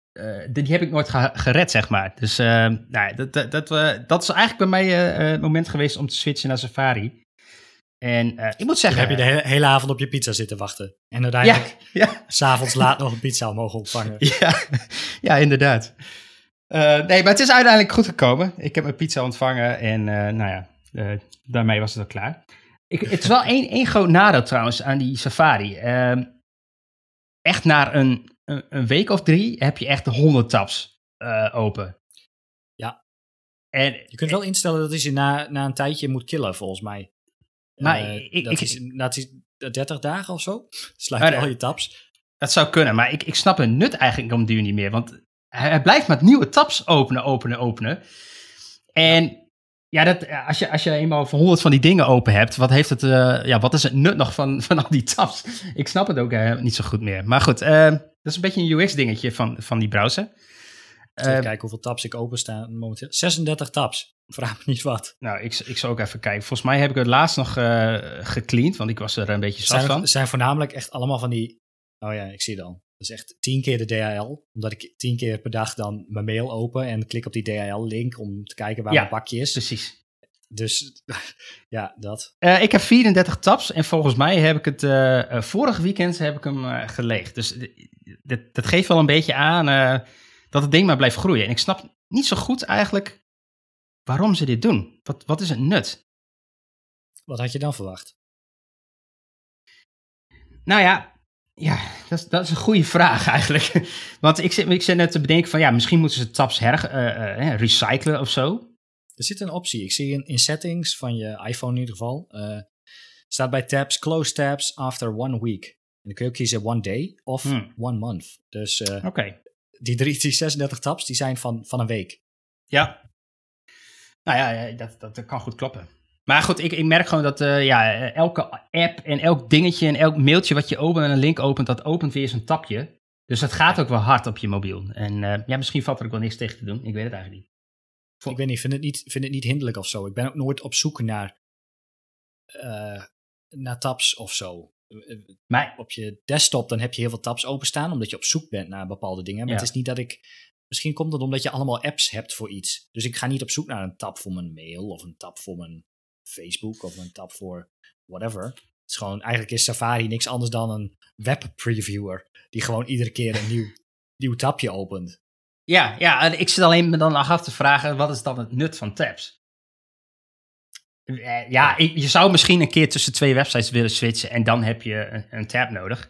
die heb ik nooit gered, zeg maar. Dus nou, dat, dat, dat, dat is eigenlijk bij mij het moment geweest om te switchen naar Safari. En uh, ik moet zeggen... heb je de hele, hele, avond op je pizza zitten wachten. En uiteindelijk ja, ja. s'avonds laat nog een pizza mogen ontvangen. Ja, ja inderdaad. Uh, nee, maar het is uiteindelijk goed gekomen. Ik heb mijn pizza ontvangen en uh, nou ja, daarmee was het al klaar. Ik, het is wel één, één groot nadeel trouwens aan die safari. Ehm, echt na een, een, een, week of drie heb je echt de honderd tabs open. Ja. En, je kunt wel instellen dat je na, na een tijdje moet killen, volgens mij. Maar uh, ik, dat ik, is, dat is 30 dagen of zo. Sluit je al je tabs. Dat zou kunnen, maar ik, ik snap een nut eigenlijk om duur niet meer. Want hij, blijft met nieuwe tabs openen, openen, openen. En Ja, dat, als, je, als je eenmaal van honderd van die dingen open hebt, wat, heeft het, uh, ja, wat is het nut nog van, van al die tabs? Ik snap het ook uh, niet zo goed meer. Maar goed, uh, dat is een beetje een UX-dingetje van, van die browser. Even kijken hoeveel tabs ik openstaan momenteel. 36 tabs. Vraag me niet wat. Nou, ik, ik zal ook even kijken. Volgens mij heb ik het laatst nog gecleaned, want ik was er een beetje zat zijn, van. Het zijn voornamelijk echt allemaal van die... Oh ja, ik zie het al. Dat is echt tien keer de DHL. Omdat ik tien keer per dag dan mijn mail open en klik op die DHL-link om te kijken waar ja, mijn bakje is. precies. Dus ja, dat. Uh, ik heb 34 tabs en volgens mij heb ik het uh, vorig weekend heb ik hem uh, geleegd. Dus dat, dat geeft wel een beetje aan dat het ding maar blijft groeien. En ik snap niet zo goed eigenlijk waarom ze dit doen. Wat, wat is het nut? Wat had je dan verwacht? Nou ja, ja, dat is, dat is een goede vraag eigenlijk. Want ik zit, ik zit net te bedenken van ja, misschien moeten ze tabs her, uh, recyclen of zo. Er zit een optie. Ik zie in, in settings van je iPhone in ieder geval. Uh, staat bij tabs, close tabs after one week. En dan kun je ook kiezen one day of hmm. one month. Dus uh, okay. die, drie, die 36 tabs die zijn van, van een week. Ja. Nou ja, dat, dat, kan goed kloppen. Maar goed, ik, ik merk gewoon dat uh, ja, elke app en elk dingetje en elk mailtje wat je opent en een link opent, dat opent weer zo'n tapje. Dus dat gaat ook wel hard op je mobiel. En uh, ja, misschien valt er ook wel niks tegen te doen. Ik weet het eigenlijk niet. Ik weet niet, vind het niet, vind het niet hinderlijk of zo. Ik ben ook nooit op zoek naar, uh, naar tabs of zo. Op je desktop dan heb je heel veel tabs openstaan, omdat je op zoek bent naar bepaalde dingen. Maar ja. het is niet dat ik. Misschien komt het omdat je allemaal apps hebt voor iets. Dus ik ga niet op zoek naar een tab voor mijn mail of een tab voor mijn Facebook of een tab voor whatever. Het is gewoon, eigenlijk is Safari niks anders dan een webpreviewer. Die gewoon iedere keer een nieuw, nieuw tabje opent. Ja, ja, ik zit alleen me dan af te vragen, wat is dan het nut van tabs? Ja, je zou misschien een keer tussen twee websites willen switchen en dan heb je een, een tab nodig.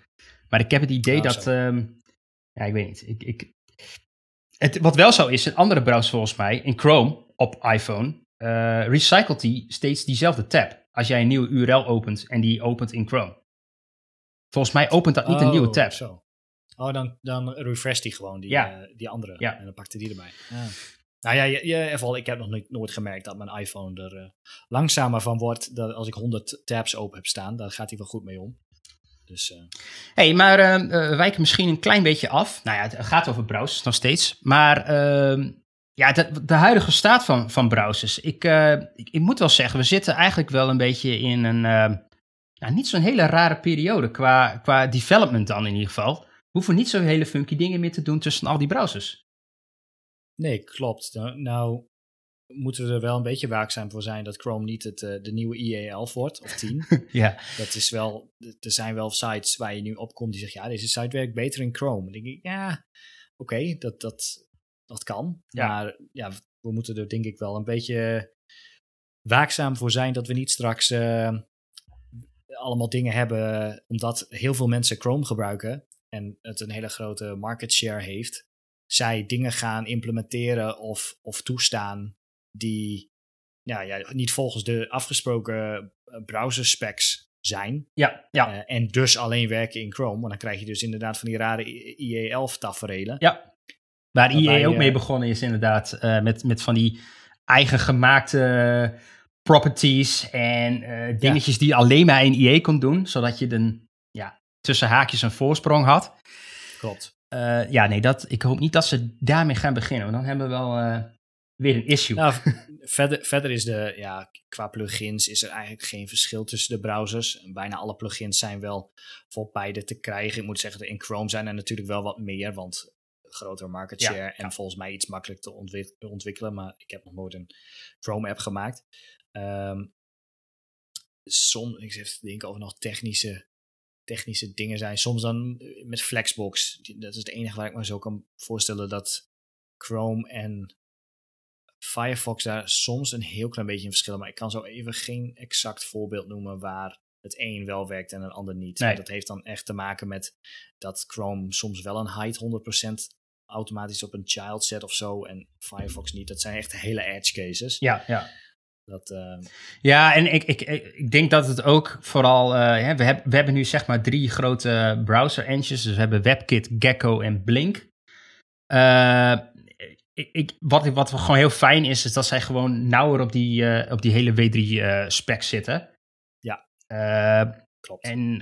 Maar ik heb het idee oh, dat, um, ja, ik weet niet. Ik, ik, het, wat wel zo is, een andere browser volgens mij, in Chrome op iPhone, uh, recycelt die steeds diezelfde tab. Als jij een nieuwe URL opent en die opent in Chrome. Volgens mij opent dat niet een nieuwe tab. Zo. Oh, dan, dan refresh die gewoon, die, ja. uh, die andere. Ja. En dan pakt hij die erbij. Ja. Nou ja, je, je, ik heb nog nooit, nooit gemerkt dat mijn iPhone er uh, langzamer van wordt. Dat als ik 100 tabs open heb staan, daar gaat hij wel goed mee om. Dus, hey, maar uh, we wijken misschien een klein beetje af. Nou ja, het gaat over browsers nog steeds. Maar ehm, ja, de, de, huidige staat van, van browsers. Ik, ik, ik, moet wel zeggen, we zitten eigenlijk wel een beetje in een... nou, niet zo'n hele rare periode qua, qua development dan in ieder geval hoeven niet zo hele funky dingen meer te doen tussen al die browsers. Nee, klopt. Nou, nou moeten we er wel een beetje waakzaam voor zijn dat Chrome niet het, uh, de nieuwe IE11 wordt, of 10. ja. Dat is wel, er zijn wel sites waar je nu op komt die zeggen, ja, deze site werkt beter in Chrome. Dan denk ik, ja, oké, okay, dat, dat, dat kan. Ja. Maar ja, we moeten er denk ik wel een beetje waakzaam voor zijn dat we niet straks uh, allemaal dingen hebben, omdat heel veel mensen Chrome gebruiken en het een hele grote market share heeft, zij dingen gaan implementeren of, of toestaan die ja, ja, niet volgens de afgesproken browser specs zijn. Ja, ja. Uh, en dus alleen werken in Chrome. Want dan krijg je dus inderdaad van die rare IE11 taferelen. Ja, waar IE ook mee begonnen is inderdaad. Uh, met, met van die eigen gemaakte properties en uh, dingetjes ja. die alleen maar in IE kon doen. Zodat je dan ja, tussen haakjes een voorsprong had. Klopt. Uh, ja, nee, dat, ik hoop niet dat ze daarmee gaan beginnen. Want dan hebben we wel uh, weer een issue. Nou, verder, verder is de, ja, qua plugins is er eigenlijk geen verschil tussen de browsers. Bijna alle plugins zijn wel voor beide te krijgen. Ik moet zeggen, in Chrome zijn er natuurlijk wel wat meer, want grotere market share ja, en volgens mij iets makkelijk te ontwik ontwikkelen. Maar ik heb nog nooit een Chrome app gemaakt. Um, som, ik denken over nog technische technische dingen zijn. Soms dan met Flexbox. Dat is het enige waar ik me zo kan voorstellen dat Chrome en Firefox daar soms een heel klein beetje in verschillen. Maar ik kan zo even geen exact voorbeeld noemen waar het een wel werkt en een ander niet. Nee. Dat heeft dan echt te maken met dat Chrome soms wel een height 100% automatisch op een child zet of zo. En Firefox niet. Dat zijn echt hele edge cases. Ja, ja. Dat, uh... Ja, en ik, ik, ik denk dat het ook vooral. Uh, we, heb, we hebben nu zeg maar drie grote browser engines. Dus we hebben WebKit, Gecko en Blink. Uh, ik, ik, wat, wat gewoon heel fijn is, is dat zij gewoon nauwer op die, eh, op die hele W3-spec zitten. Ja. Klopt. En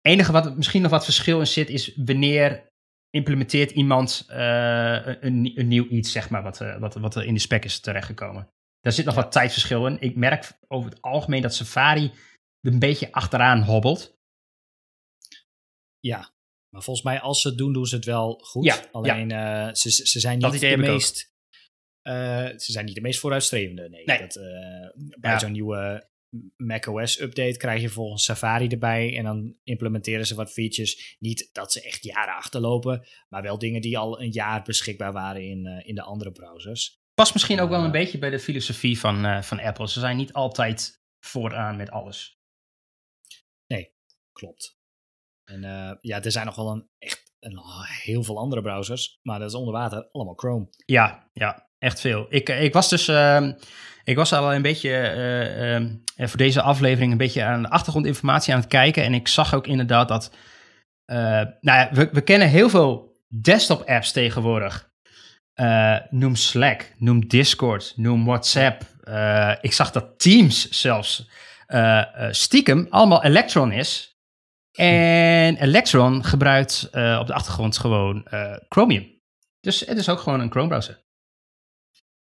enige wat misschien nog wat verschil in zit, is wanneer implementeert iemand een, een, nieuw iets, zeg maar, wat, wat, wat er in de spec is terechtgekomen. Daar zit nog wat tijdverschil in. Ik merk over het algemeen dat Safari een beetje achteraan hobbelt. Ja, maar volgens mij als ze het doen, doen ze het wel goed. Ja, Alleen Uh, ze, ze zijn niet de meest... Uh, ze zijn niet de meest vooruitstrevende. Nee, nee. Dat, uh, bij zo'n nieuwe macOS update krijg je volgens Safari erbij en dan implementeren ze wat features. Niet dat ze echt jaren achterlopen, maar wel dingen die al een jaar beschikbaar waren in, in de andere browsers. Past misschien ook wel een beetje bij de filosofie van, van Apple. Ze zijn niet altijd vooraan met alles. Nee, klopt. En uh, ja, er zijn nog wel een, echt een, heel veel andere browsers, maar dat is onder water allemaal Chrome. Ja, ja, echt veel. Ik, ik was dus, uh, ik was al een beetje uh, voor deze aflevering een beetje aan de achtergrondinformatie aan het kijken. En ik zag ook inderdaad dat, nou ja, we, we kennen heel veel desktop apps tegenwoordig. Noem Slack, noem Discord, noem WhatsApp. ik zag dat Teams zelfs stiekem allemaal Electron is. En Electron gebruikt uh, op de achtergrond gewoon uh, Chromium. Dus het is ook gewoon een Chrome browser.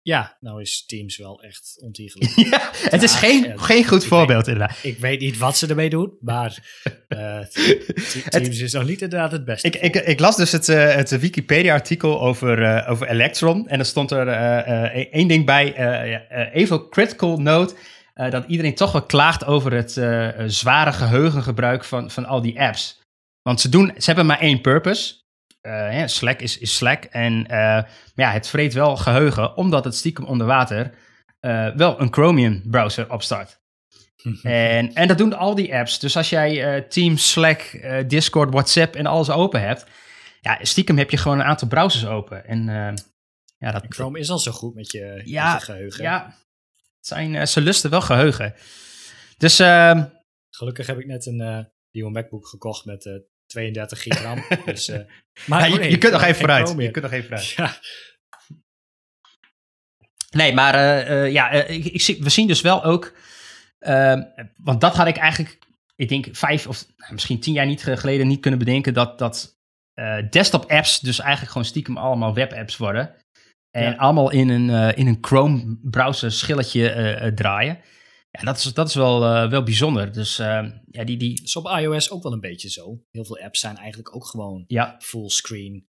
Ja, nou is Teams wel echt ontiegelijk. ja, het is geen, geen goed voorbeeld inderdaad. Ik weet niet wat ze ermee doen, maar uh, Teams is nog niet inderdaad het beste. Ik, ik, ik las dus het, uh, het Wikipedia-artikel over, uh, over Electron. En er stond er één ding bij, even critical note... Dat iedereen toch wel klaagt over het zware geheugengebruik van, van al die apps. Want ze, doen, ze hebben maar één purpose. Uh, Slack is, is Slack. En ja, het vreet wel geheugen, omdat het stiekem onder water wel een Chromium browser opstart. en, en dat doen al die apps. Dus als jij Teams, Slack, Discord, WhatsApp en alles open hebt, ja, stiekem heb je gewoon een aantal browsers open. En ja, dat, Chrome is al zo goed met je, ja, met je geheugen. Ja, zijn, uh, ze lusten wel geheugen. Dus... Uh, Gelukkig heb ik net een uh, nieuwe MacBook gekocht met 32 gig RAM. dus, maar ja, je, je, kunt nog even vooruit. Je kunt nog even vooruit. Ja. Nee, maar ja, ik, ik, we zien dus wel ook... Ehm, want dat had ik eigenlijk, ik denk vijf of nou, misschien tien jaar niet geleden niet kunnen bedenken... dat, dat desktop apps dus eigenlijk gewoon stiekem allemaal webapps worden. En allemaal in een, in een Chrome browser schilletje draaien. Ja, dat is, dat is wel, wel bijzonder. Dus ja, die, die... is op iOS ook wel een beetje zo. Heel veel apps zijn eigenlijk ook gewoon ja. fullscreen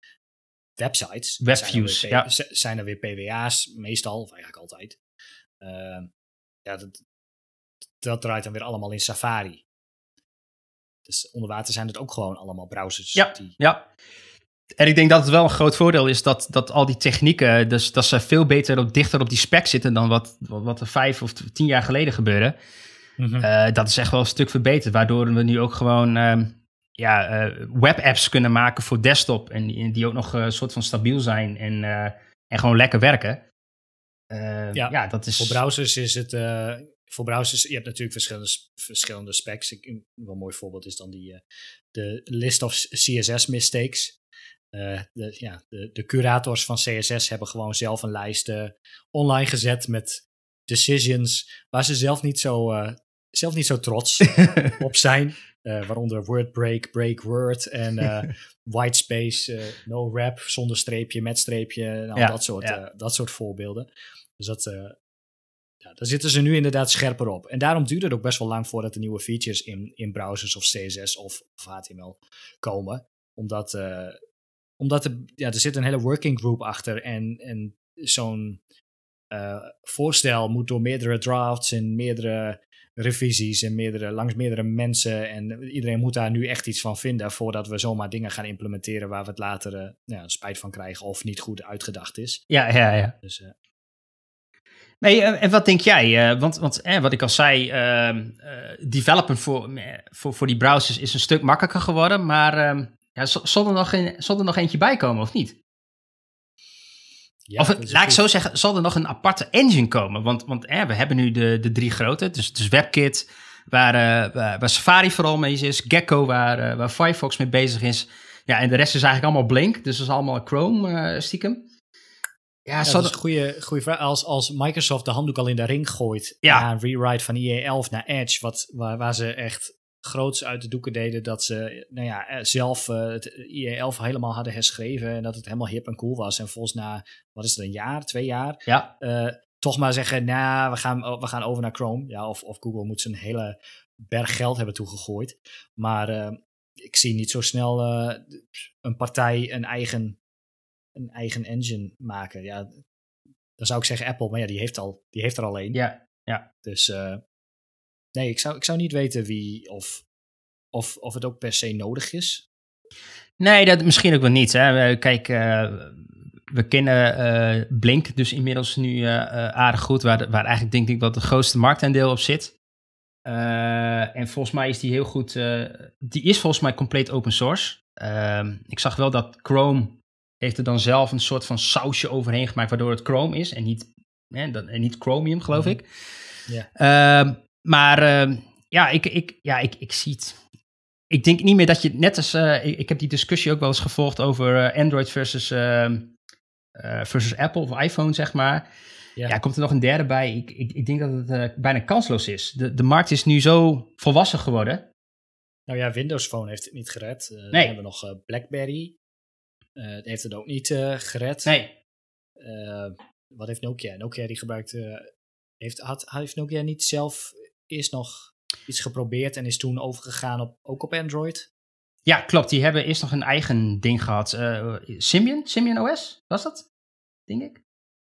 websites. Webviews, zijn ja. Zijn er weer PWA's, meestal, of eigenlijk altijd. Ehm, ja, dat, dat draait dan weer allemaal in Safari. Dus onder water zijn het ook gewoon allemaal browsers. Ja, die... ja. En ik denk dat het wel een groot voordeel is dat, dat al die technieken, dus dat ze veel beter op, dichter op die spec zitten dan wat, wat, er vijf of tien jaar geleden gebeurde. Mhm. Eh, dat is echt wel een stuk verbeterd, waardoor we nu ook gewoon uh, ja, uh, webapps kunnen maken voor desktop en, die ook nog een soort van stabiel zijn en, en gewoon lekker werken. Ja, ja, dat is... Voor browsers is het voor browsers, je hebt natuurlijk verschillende, verschillende specs. Ik, een wel mooi voorbeeld is dan die, de list of CSS mistakes. Uh, de, ja, de, de, curators van CSS hebben gewoon zelf een lijst uh, online gezet met decisions waar ze zelf niet zo, uh, zelf niet zo trots op zijn. waaronder word break, break word en whitespace, no wrap, zonder streepje, met streepje. Nou, ja, dat, soort, ja. dat soort voorbeelden. Dus dat, ja, daar zitten ze nu inderdaad scherper op. En daarom duurt het ook best wel lang voordat er nieuwe features in, in browsers of CSS of, of HTML komen. Omdat omdat er, ja, er zit een hele working group achter en, en zo'n uh, voorstel moet door meerdere drafts en meerdere revisies en meerdere, langs meerdere mensen. En iedereen moet daar nu echt iets van vinden voordat we zomaar dingen gaan implementeren waar we het later uh, ja, spijt van krijgen of niet goed uitgedacht is. Ja, ja, ja. Dus, uh, Nee, en wat denk jij? want want eh, wat ik al zei, uh, developen voor, voor, voor die browsers is een stuk makkelijker geworden. Maar ehm, ja, zal, er nog een, zal er nog eentje bij komen of niet? Ja, of laat ik zo zeggen, zal er nog een aparte engine komen? Want, want we hebben nu de, de drie grote. Dus, dus WebKit, waar, uh, waar, Safari vooral mee is. Gecko, waar, uh, waar Firefox mee bezig is. Ja, en de rest is eigenlijk allemaal Blink. Dus dat is allemaal Chrome uh, stiekem. Ja, dat is een goede, goede vraag. Als, als Microsoft de handdoek al in de ring gooit Ja. na een rewrite van IE11 naar Edge, wat, waar, waar ze echt groots uit de doeken deden dat ze nou ja, eh, zelf eh, het IE11 helemaal hadden herschreven en dat het helemaal hip en cool was. En volgens na, wat is het, een jaar, twee jaar, ja, eh, toch maar zeggen, nou, we gaan, we gaan over naar Chrome. Ja, of, of Google moet een hele berg geld hebben toegegooid. Maar ik zie niet zo snel een partij een eigen, een eigen engine maken. Ja, dan zou ik zeggen Apple, maar ja, die heeft, al, die heeft er al één. ja, Dus nee, ik zou, ik zou niet weten wie of, of, of het ook per se nodig is. Nee, dat misschien ook wel niet. Hè. Kijk, eh, we kennen eh, Blink dus inmiddels nu eh, aardig goed, waar, de- waar eigenlijk denk ik wat het grootste marktaandeel op zit. En volgens mij is die heel goed, die is volgens mij compleet open source. Ehm, ik zag wel dat Chrome heeft er dan zelf een soort van sausje overheen gemaakt, waardoor het Chrome is en niet, hè, dat, en niet Chromium, geloof Mhm. ik. Ja. Ehm, maar ehm, ja, ik, ik, ja ik, ik zie het ik denk niet meer dat je net als. eh, ik, ik heb die discussie ook wel eens gevolgd over eh, Android versus, ehm, eh, versus Apple of iPhone, zeg maar. Ja. Ja, komt er nog een derde bij. Ik, ik, ik denk dat het bijna kansloos is. De, de markt is nu zo volwassen geworden. Nou ja, Windows Phone heeft het niet gered. Eh, Dan Nee. hebben we nog BlackBerry. Eh, heeft het ook niet gered. Nee. Wat heeft Nokia? Nokia die gebruikt. eh, heeft, had, heeft Nokia niet zelf eerst nog iets geprobeerd en is toen overgegaan op, ook op Android? Ja, klopt. Die hebben eerst nog een eigen ding gehad. Eh, Symbian? Symbian OS? Was dat? Denk ik.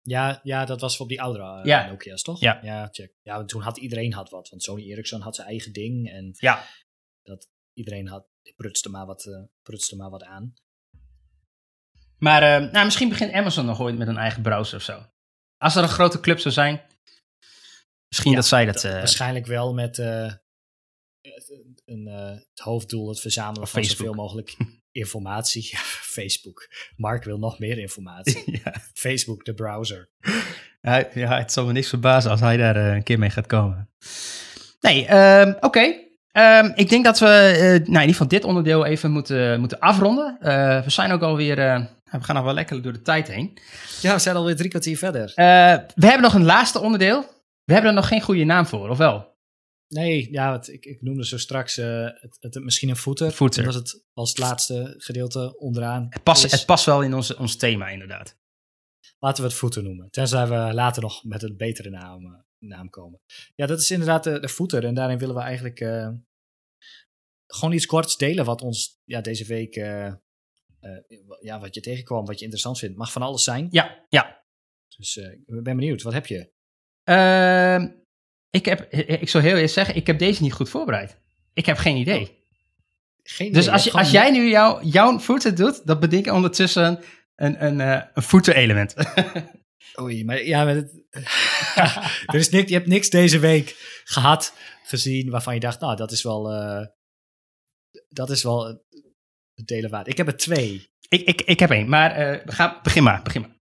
Ja, ja dat was op die oudere eh, Ja. Nokia's, toch? Ja. ja, check. Ja, toen had iedereen had wat. Want Sony Ericsson had zijn eigen ding en Ja. iedereen had, prutste, maar wat, eh, prutste maar wat aan. Maar nou, misschien begint Amazon nog ooit met een eigen browser of zo. Als er een grote club zou zijn. Misschien Ja, dat zij dat. Eh, Waarschijnlijk wel met eh, het- een, eh, het hoofddoel het verzamelen van Facebook. zoveel mogelijk informatie. Ja, Facebook. Mark wil nog meer informatie. ja. Facebook, de browser. Ja, ja, het zal me niks verbazen als hij daar een keer mee gaat komen. Nee, ehm, oké. Ehm, ik denk dat we nou, in ieder geval dit onderdeel even moeten, moeten afronden. We zijn ook alweer, eh we gaan nog wel lekker door de tijd heen. Ja, we zijn alweer drie kwartier verder. We hebben nog een laatste onderdeel. We hebben er nog geen goede naam voor, of wel? Nee, ja, het, ik, ik noemde zo straks eh, het, het, misschien een footer. Footer. Omdat het als het laatste gedeelte onderaan Het past, is. het past wel in onze, ons thema, inderdaad. Laten we het footer noemen. Tenzij we later nog met een betere naam, eh, naam komen. Ja, dat is inderdaad de, de footer. En daarin willen we eigenlijk eh, gewoon iets korts delen wat ons ja, deze week... ja, wat je tegenkwam, wat je interessant vindt. Mag van alles zijn. Ja, ja. Dus ik ben benieuwd. Wat heb je? Ehm, ik, heb, ik zou heel eerlijk zeggen, ik heb deze niet goed voorbereid. Ik heb geen idee. Oh, Geen Dus als, je, als jij nu jou, jouw footer doet, dan bedenk ik ondertussen een, een, eh, een footer element. Oei, maar ja, maar het- er is niks, je hebt niks deze week gehad, gezien, waarvan je dacht, nou, dat is wel, eh, dat is wel eh, het delen waard. Ik heb er twee. ik, ik, ik heb één, maar eh, we gaan, begin maar, begin maar.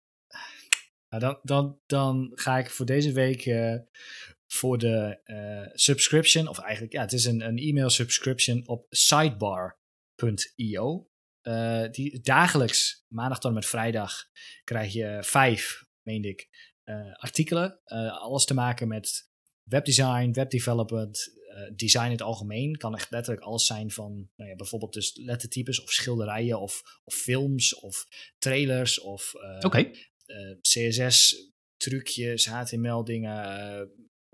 Nou, dan, dan, dan ga ik voor deze week eh, voor de eh, subscription, of eigenlijk, ja, het is een, een e-mail subscription op sidebar.io. Eh, die dagelijks, maandag tot en met vrijdag, krijg je vijf, meende ik, artikelen. Alles te maken met webdesign, webdevelopment, design in het algemeen. Kan echt letterlijk alles zijn van nou ja, bijvoorbeeld dus lettertypes of schilderijen of, of films of trailers of Oké. Eh, CSS-trucjes, HTML-dingen, eh,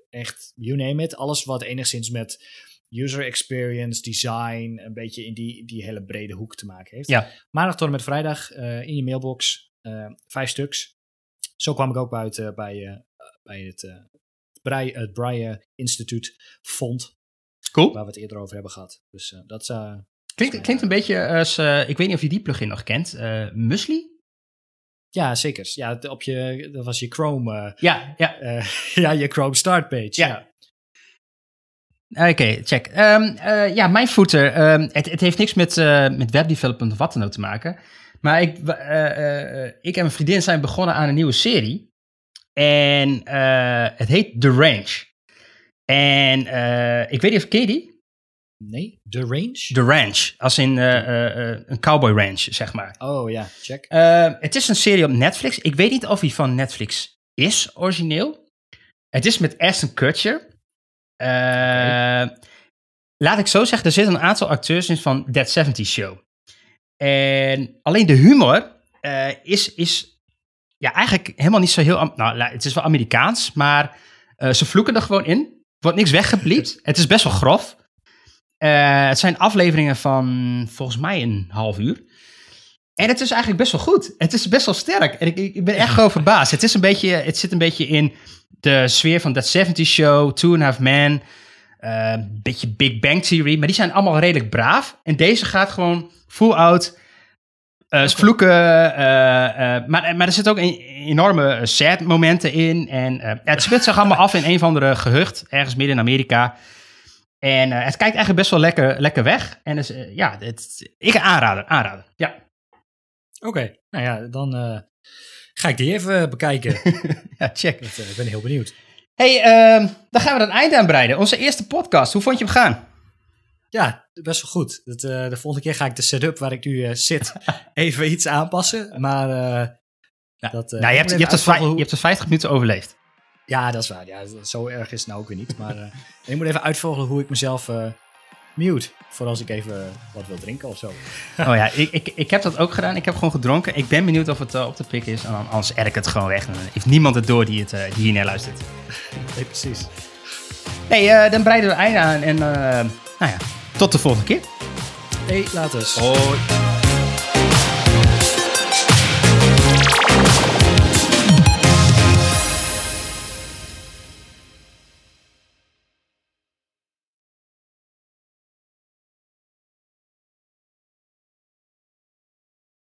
echt, you name it. Alles wat enigszins met user experience, design, een beetje in die, die hele brede hoek te maken heeft. Ja. Maandag tot en met vrijdag eh, in je mailbox, vijf stuks. Zo kwam ik ook buiten bij, bij het, Braille, het Braille Instituut Fond, Cool. waar we het eerder over hebben gehad. Dus dat eh, Klinkt, klinkt een beetje als, ik weet niet of je die plugin nog kent, Musli? Ja, zeker. Ja, op je, dat was je Chrome, eh, Ja, ja. eh, ja, je Chrome Start page. Ja. Oké, check. Ehm, eh, ja, mijn footer. ehm, het, het heeft niks met, met webdevelopment of wat dan ook te maken. Maar ik, ik en mijn vriendin zijn begonnen aan een nieuwe serie. En het heet The Range. En ik weet niet of ken die? Nee, The Range? The Ranch. Als in eh, eh, eh, een cowboy ranch, zeg maar. Oh ja, check. Het is een serie op Netflix. Ik weet niet of hij van Netflix is, origineel. Het is met Ashton Kutcher. Laat ik zo zeggen, er zitten een aantal acteurs in van That 70 Show. En alleen de humor is, is ja, eigenlijk helemaal niet zo heel... Nou, het is wel Amerikaans, maar ze vloeken er gewoon in. Er wordt niks weggebliept. het is best wel grof. Eh, het zijn afleveringen van volgens mij een half uur. En het is eigenlijk best wel goed. Het is best wel sterk. En ik, ik ben echt gewoon verbaasd. Het, is een beetje, het zit een beetje in de sfeer van That 70 Show, Two and a Half Men, eh, een beetje Big Bang Theory. Maar die zijn allemaal redelijk braaf. En deze gaat gewoon full out eh, vloeken. maar, maar er zitten ook een, enorme sad momenten in. En het speelt zich allemaal af in een of andere gehucht, ergens midden in Amerika. En eh, het kijkt eigenlijk best wel lekker, lekker weg. En dus, eh, ja, het, ik aanrader, aanrader. Ja. Oké, nou ja, dan eh, ga ik die even bekijken. ja, check. Dat, ik ben heel benieuwd. hey, ehm, dan gaan we een eind aan breiden. Onze eerste podcast, hoe vond je hem gaan? Ja, best wel goed. Dat, de volgende keer ga ik de setup waar ik nu zit even iets aanpassen. Maar dat, nou, je hebt, je, hebt het hoe- je hebt het 50 minuten overleefd. Ja, dat is waar. Ja, zo erg is het nou ook weer niet. Maar eh, ik moet even uitvogelen hoe ik mezelf eh, mute. Voor als ik even wat wil drinken of zo. Oh ja, ik, ik, ik heb dat ook gedaan. Ik heb gewoon gedronken. Ik ben benieuwd of het eh, op de pik is. En dan, anders erg ik het gewoon weg. En dan heeft niemand het door die, het, die hier naar luistert. Nee, precies. Nee, dan breiden we het einde aan. En eh, nou ja, tot de volgende keer. Hey, later. Hoi.